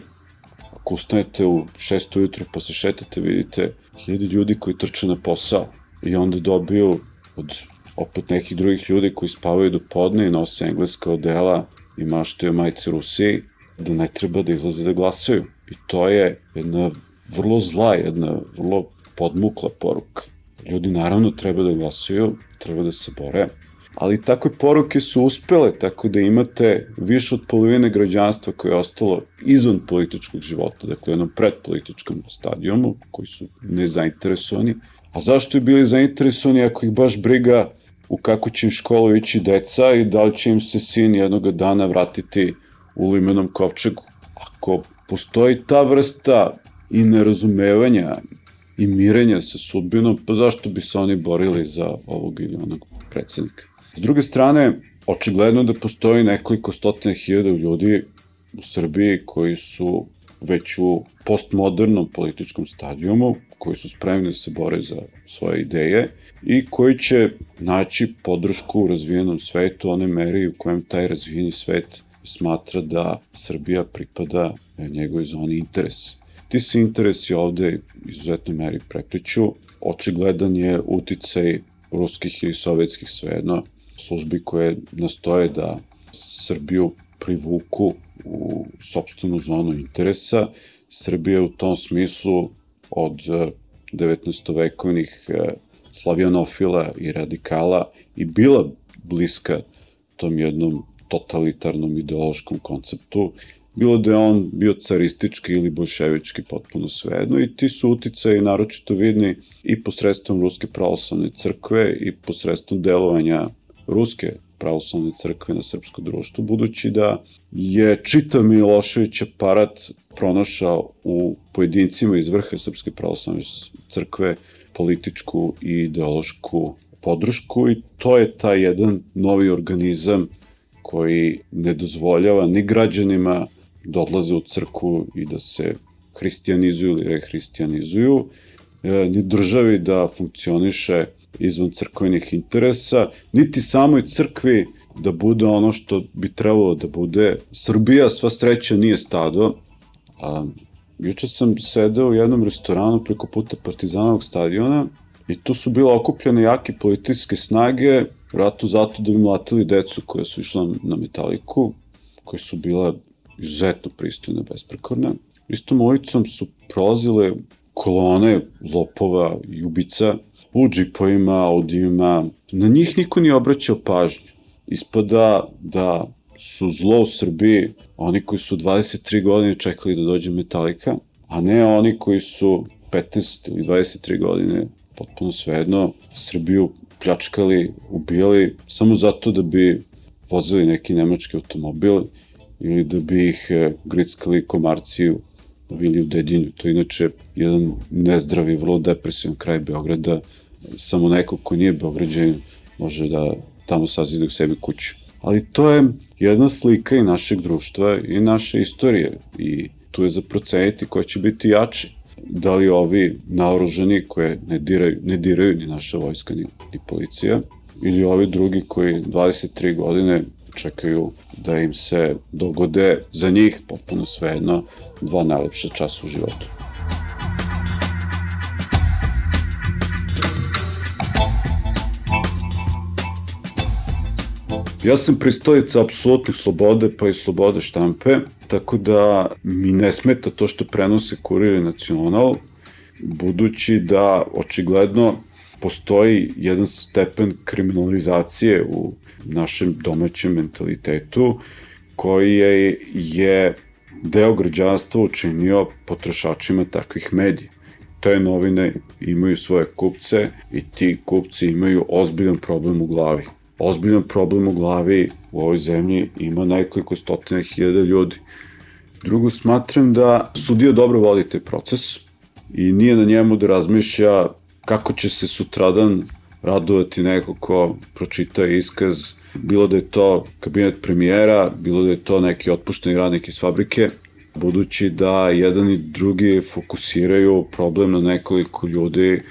Ako ustanete u 6 ujutru pa se šetate, vidite hiljadi ljudi koji trče na posao i onda dobiju od opet nekih drugih ljudi koji spavaju do podne i nose engleska odela i maštaju majci Rusiji, da ne treba da izlaze da glasaju. I to je jedna vrlo zla, jedna vrlo podmukla poruka. Ljudi naravno treba da glasuju, treba da se bore, ali takve poruke su uspele, tako da imate više od polovine građanstva koje je ostalo izvan političkog života, dakle u jednom predpolitičkom stadijumu, koji su nezainteresovani. A zašto je bili zainteresovani ako ih baš briga u kako će im školu ići deca i da li će im se sin jednog dana vratiti u limenom kovčegu. Ako postoji ta vrsta i nerazumevanja i mirenja sa sudbinom, pa zašto bi se oni borili za ovog ili onog predsednika? S druge strane, očigledno da postoji nekoliko stotina hiljada ljudi u Srbiji koji su već u postmodernom političkom stadijumu, koji su spremni da se bore za svoje ideje i koji će naći podršku u razvijenom svetu one meri u kojem taj razvijeni svet smatra da Srbija pripada njegovoj zoni interesa. Ti se interesi ovde izuzetno meri prepliču. Očigledan je uticaj ruskih ili sovjetskih svejedno službi koje nastoje da Srbiju privuku u sobstvenu zonu interesa. Srbija u tom smislu od 19-vekovnih e, slavjanofila i radikala i bila bliska tom jednom totalitarnom ideološkom konceptu, bilo da je on bio caristički ili bolševički, potpuno svejedno, i ti su uticaji naročito vidni i posredstvom Ruske pravoslavne crkve i posredstvom delovanja Ruske pravoslavne crkve na srpsko društvo, budući da je čitav Milošević aparat pronašao u pojedincima iz vrha Srpske pravoslavne crkve političku i ideološku podršku i to je taj jedan novi organizam koji ne dozvoljava ni građanima da odlaze u crkvu i da se hristijanizuju ili rehristianizuju, e, ni državi da funkcioniše izvan crkvenih interesa, niti samoj crkvi da bude ono što bi trebalo da bude. Srbija, sva sreća, nije stado. A, juče sam sedeo u jednom restoranu preko puta Partizanovog stadiona i tu su bile okupljene jake politiske snage, vratu zato da bi mlatili decu koja su išla na metaliku, koje su bila izuzetno pristojne, besprekorne. Istom ulicom su prolazile kolone lopova i ubica u džipovima, audijima. Na njih niko nije obraćao pažnju. Ispada da su zlo u Srbiji oni koji su 23 godine čekali da dođe Metallica, a ne oni koji su 15 ili 23 godine potpuno svejedno Srbiju pljačkali, ubijali samo zato da bi vozili neki nemački automobil ili da bi ih e, grickali komarci ili u Dedinju. To je inače jedan nezdravi, vrlo depresivan kraj Beograda. Samo neko ko nije Beograđan može da tamo sazide u sebi kuću. Ali to je jedna slika i našeg društva i naše istorije i tu je za proceniti ko će biti jači. Da li ovi naoruženi koje ne diraju, ne diraju ni naša vojska ni, ni policija ili ovi drugi koji 23 godine čekaju da im se dogode za njih potpuno svejedno dva najlepša časa u životu. Ja sam pristojica apsolutnih slobode, pa i slobode štampe, tako da mi ne smeta to što prenose Kurir i Nacional, budući da očigledno postoji jedan stepen kriminalizacije u našem domaćem mentalitetu koji je, je deo građanstva učinio potrošačima takvih medija. Te novine imaju svoje kupce i ti kupci imaju ozbiljan problem u glavi. Ozbiljan problem u glavi u ovoj zemlji ima nekoliko stotina hiljada ljudi. Drugo, smatram da sudija dobro vodi taj proces i nije na njemu da razmišlja kako će se sutradan radovati neko ko pročita iskaz, bilo da je to kabinet premijera, bilo da je to neki otpušteni radnik iz fabrike, budući da jedan i drugi fokusiraju problem na nekoliko ljudi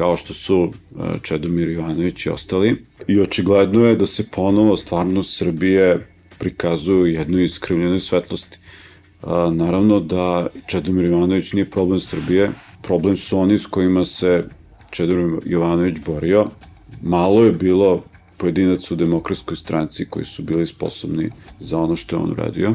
kao što su e, Čedomir Ivanović i ostali. I očigledno je da se ponovo stvarno Srbije prikazuju jednoj iskrivljenoj svetlosti. A, naravno da Čedomir Ivanović nije problem Srbije, problem su oni s kojima se Čedomir Jovanović borio. Malo je bilo pojedinac u demokratskoj stranci koji su bili sposobni za ono što je on uradio.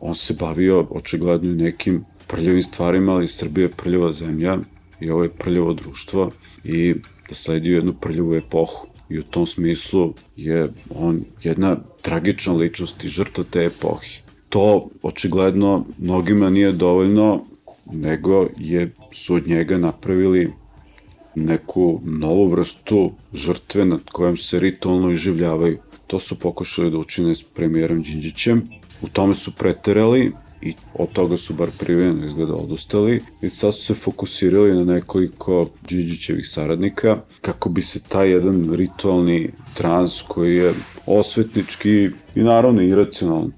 On se bavio očigledno nekim prljavim stvarima, ali Srbija je prljava zemlja i ovo je prljavo društvo i da sledio jednu prljavu epohu. I u tom smislu je on jedna tragična ličnost i žrtva te epohe. To očigledno mnogima nije dovoljno, nego je, su od njega napravili neku novu vrstu žrtve nad kojom se ritualno iživljavaju. To su pokušali da učine s premijerom Đinđićem. U tome su preterali i od toga su bar privijeno izgleda odustali i sad su se fokusirali na nekoliko Đinđićevih saradnika kako bi se taj jedan ritualni trans koji je osvetnički i naravno iracionalan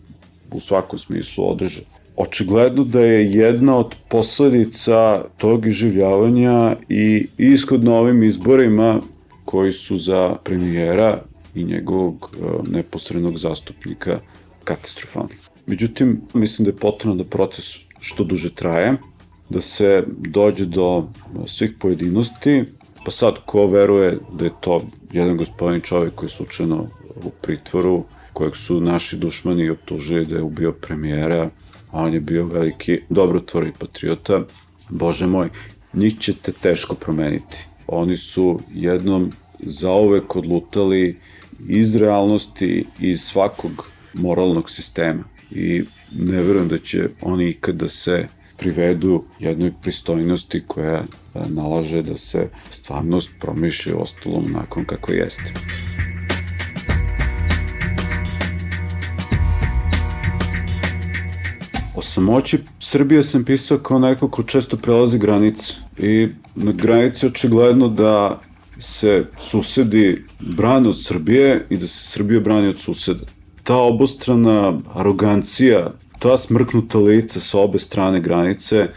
u svakom smislu održe. Očigledno da je jedna od posledica tog iživljavanja i ishod na ovim izborima koji su za premijera i njegovog e, neposrednog zastupnika katastrofalni. Međutim, mislim da je potrebno da proces što duže traje, da se dođe do svih pojedinosti, pa sad ko veruje da je to jedan gospodin čovjek koji je slučajno u pritvoru, kojeg su naši dušmani optužili da je ubio premijera, a on je bio veliki dobrotvor i patriota, bože moj, njih ćete teško promeniti. Oni su jednom zaovek odlutali iz realnosti, iz svakog moralnog sistema i ne verujem da će oni ikada da se privedu jednoj pristojnosti koja nalaže da se stvarnost promišlja ostalom nakon kako jeste. O samoći Srbije sam pisao kao neko ko često prelazi granice i na granici očigledno da se susedi brane od Srbije i da se Srbija brani od suseda. Ta obostrana arogancija, ta smrknuta lica sa obe strane granice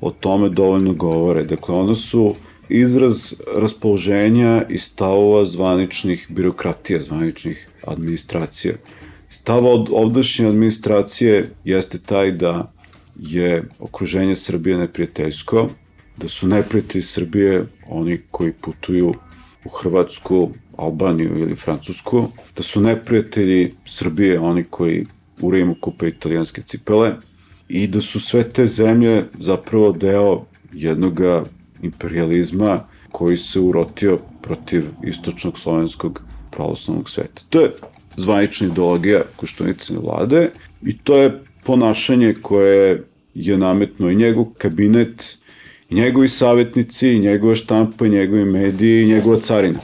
o tome dovoljno govore. Dakle, ona su izraz raspoloženja i stavova zvaničnih birokratija, zvaničnih administracija. Stav od ovdašnje administracije jeste taj da je okruženje Srbije neprijateljsko, da su neprijatelji Srbije oni koji putuju u Hrvatsku, Albaniju ili Francusku, da su neprijatelji Srbije oni koji u Rimu kupe italijanske cipele i da su sve te zemlje zapravo deo jednog imperializma koji se urotio protiv istočnog slovenskog pravoslavnog sveta. To je zvanična ideologija Koštunicine vlade i to je ponašanje koje je nametno i njegov kabinet, i njegovi savjetnici, i njegova štampa, i njegovi mediji, i njegova carina.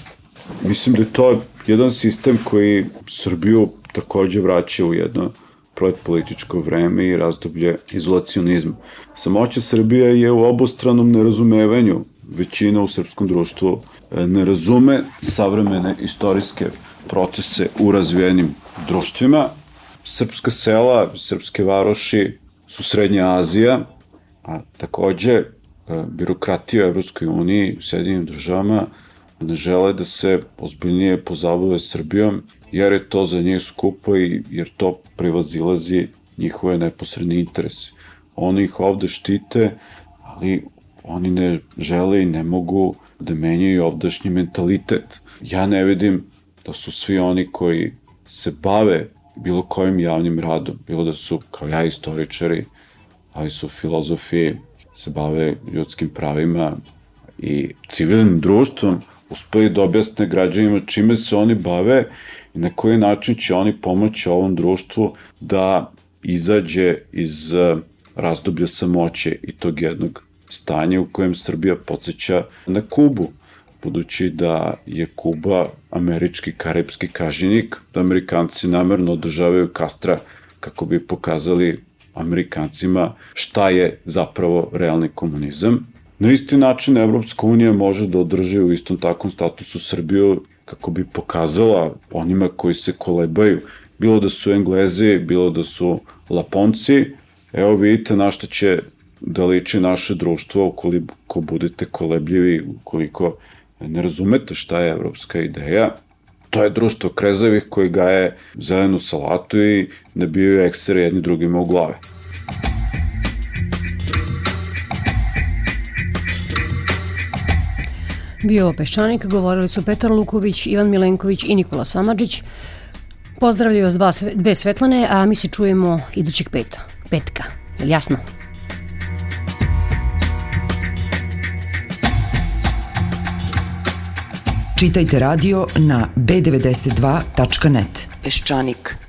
Mislim da je to jedan sistem koji Srbiju takođe vraća u jedno političko vreme i razdoblje izolacionizma. Samoća Srbija je u obostranom nerazumevanju većina u srpskom društvu e, ne razume savremene istorijske procese u razvijenim društvima. Srpska sela, srpske varoši su Srednja Azija, a takođe e, birokratija u Evropskoj uniji, u Sjedinim državama, ne žele da se ozbiljnije pozabave Srbijom, jer je to za njih skupo i jer to privazilazi njihove neposredne interese. Oni ih ovde štite, ali oni ne žele i ne mogu da menjaju ovdašnji mentalitet. Ja ne vidim da su svi oni koji se bave bilo kojim javnim radom, bilo da su kao ja istoričari, ali su filozofi, se bave ljudskim pravima i civilnim društvom, uspeli da objasne građanima čime se oni bave i na koji način će oni pomoći ovom društvu da izađe iz eh, razdoblja samoće i tog jednog stanja u kojem Srbija podsjeća na Kubu budući da je Kuba američki karibski kažnjenik, da Amerikanci namerno održavaju Kastra kako bi pokazali Amerikancima šta je zapravo realni komunizam. Na isti način Evropska unija može da održi u istom takvom statusu Srbiju kako bi pokazala onima koji se kolebaju, bilo da su Englezi, bilo da su Laponci, evo vidite na što će da liči naše društvo ukoliko budete kolebljivi, ukoliko ne razumete šta je evropska ideja, to je društvo krezavih koji gaje zelenu salatu i ne bio eksere jedni drugima u glave. Bio Peščanik, govorili su Petar Luković, Ivan Milenković i Nikola Samadžić. Pozdravljaju vas dva, dve Svetlane, a mi se čujemo idućeg peta. Petka, je li jasno? Čitajte radio na b92.net. Peščanik.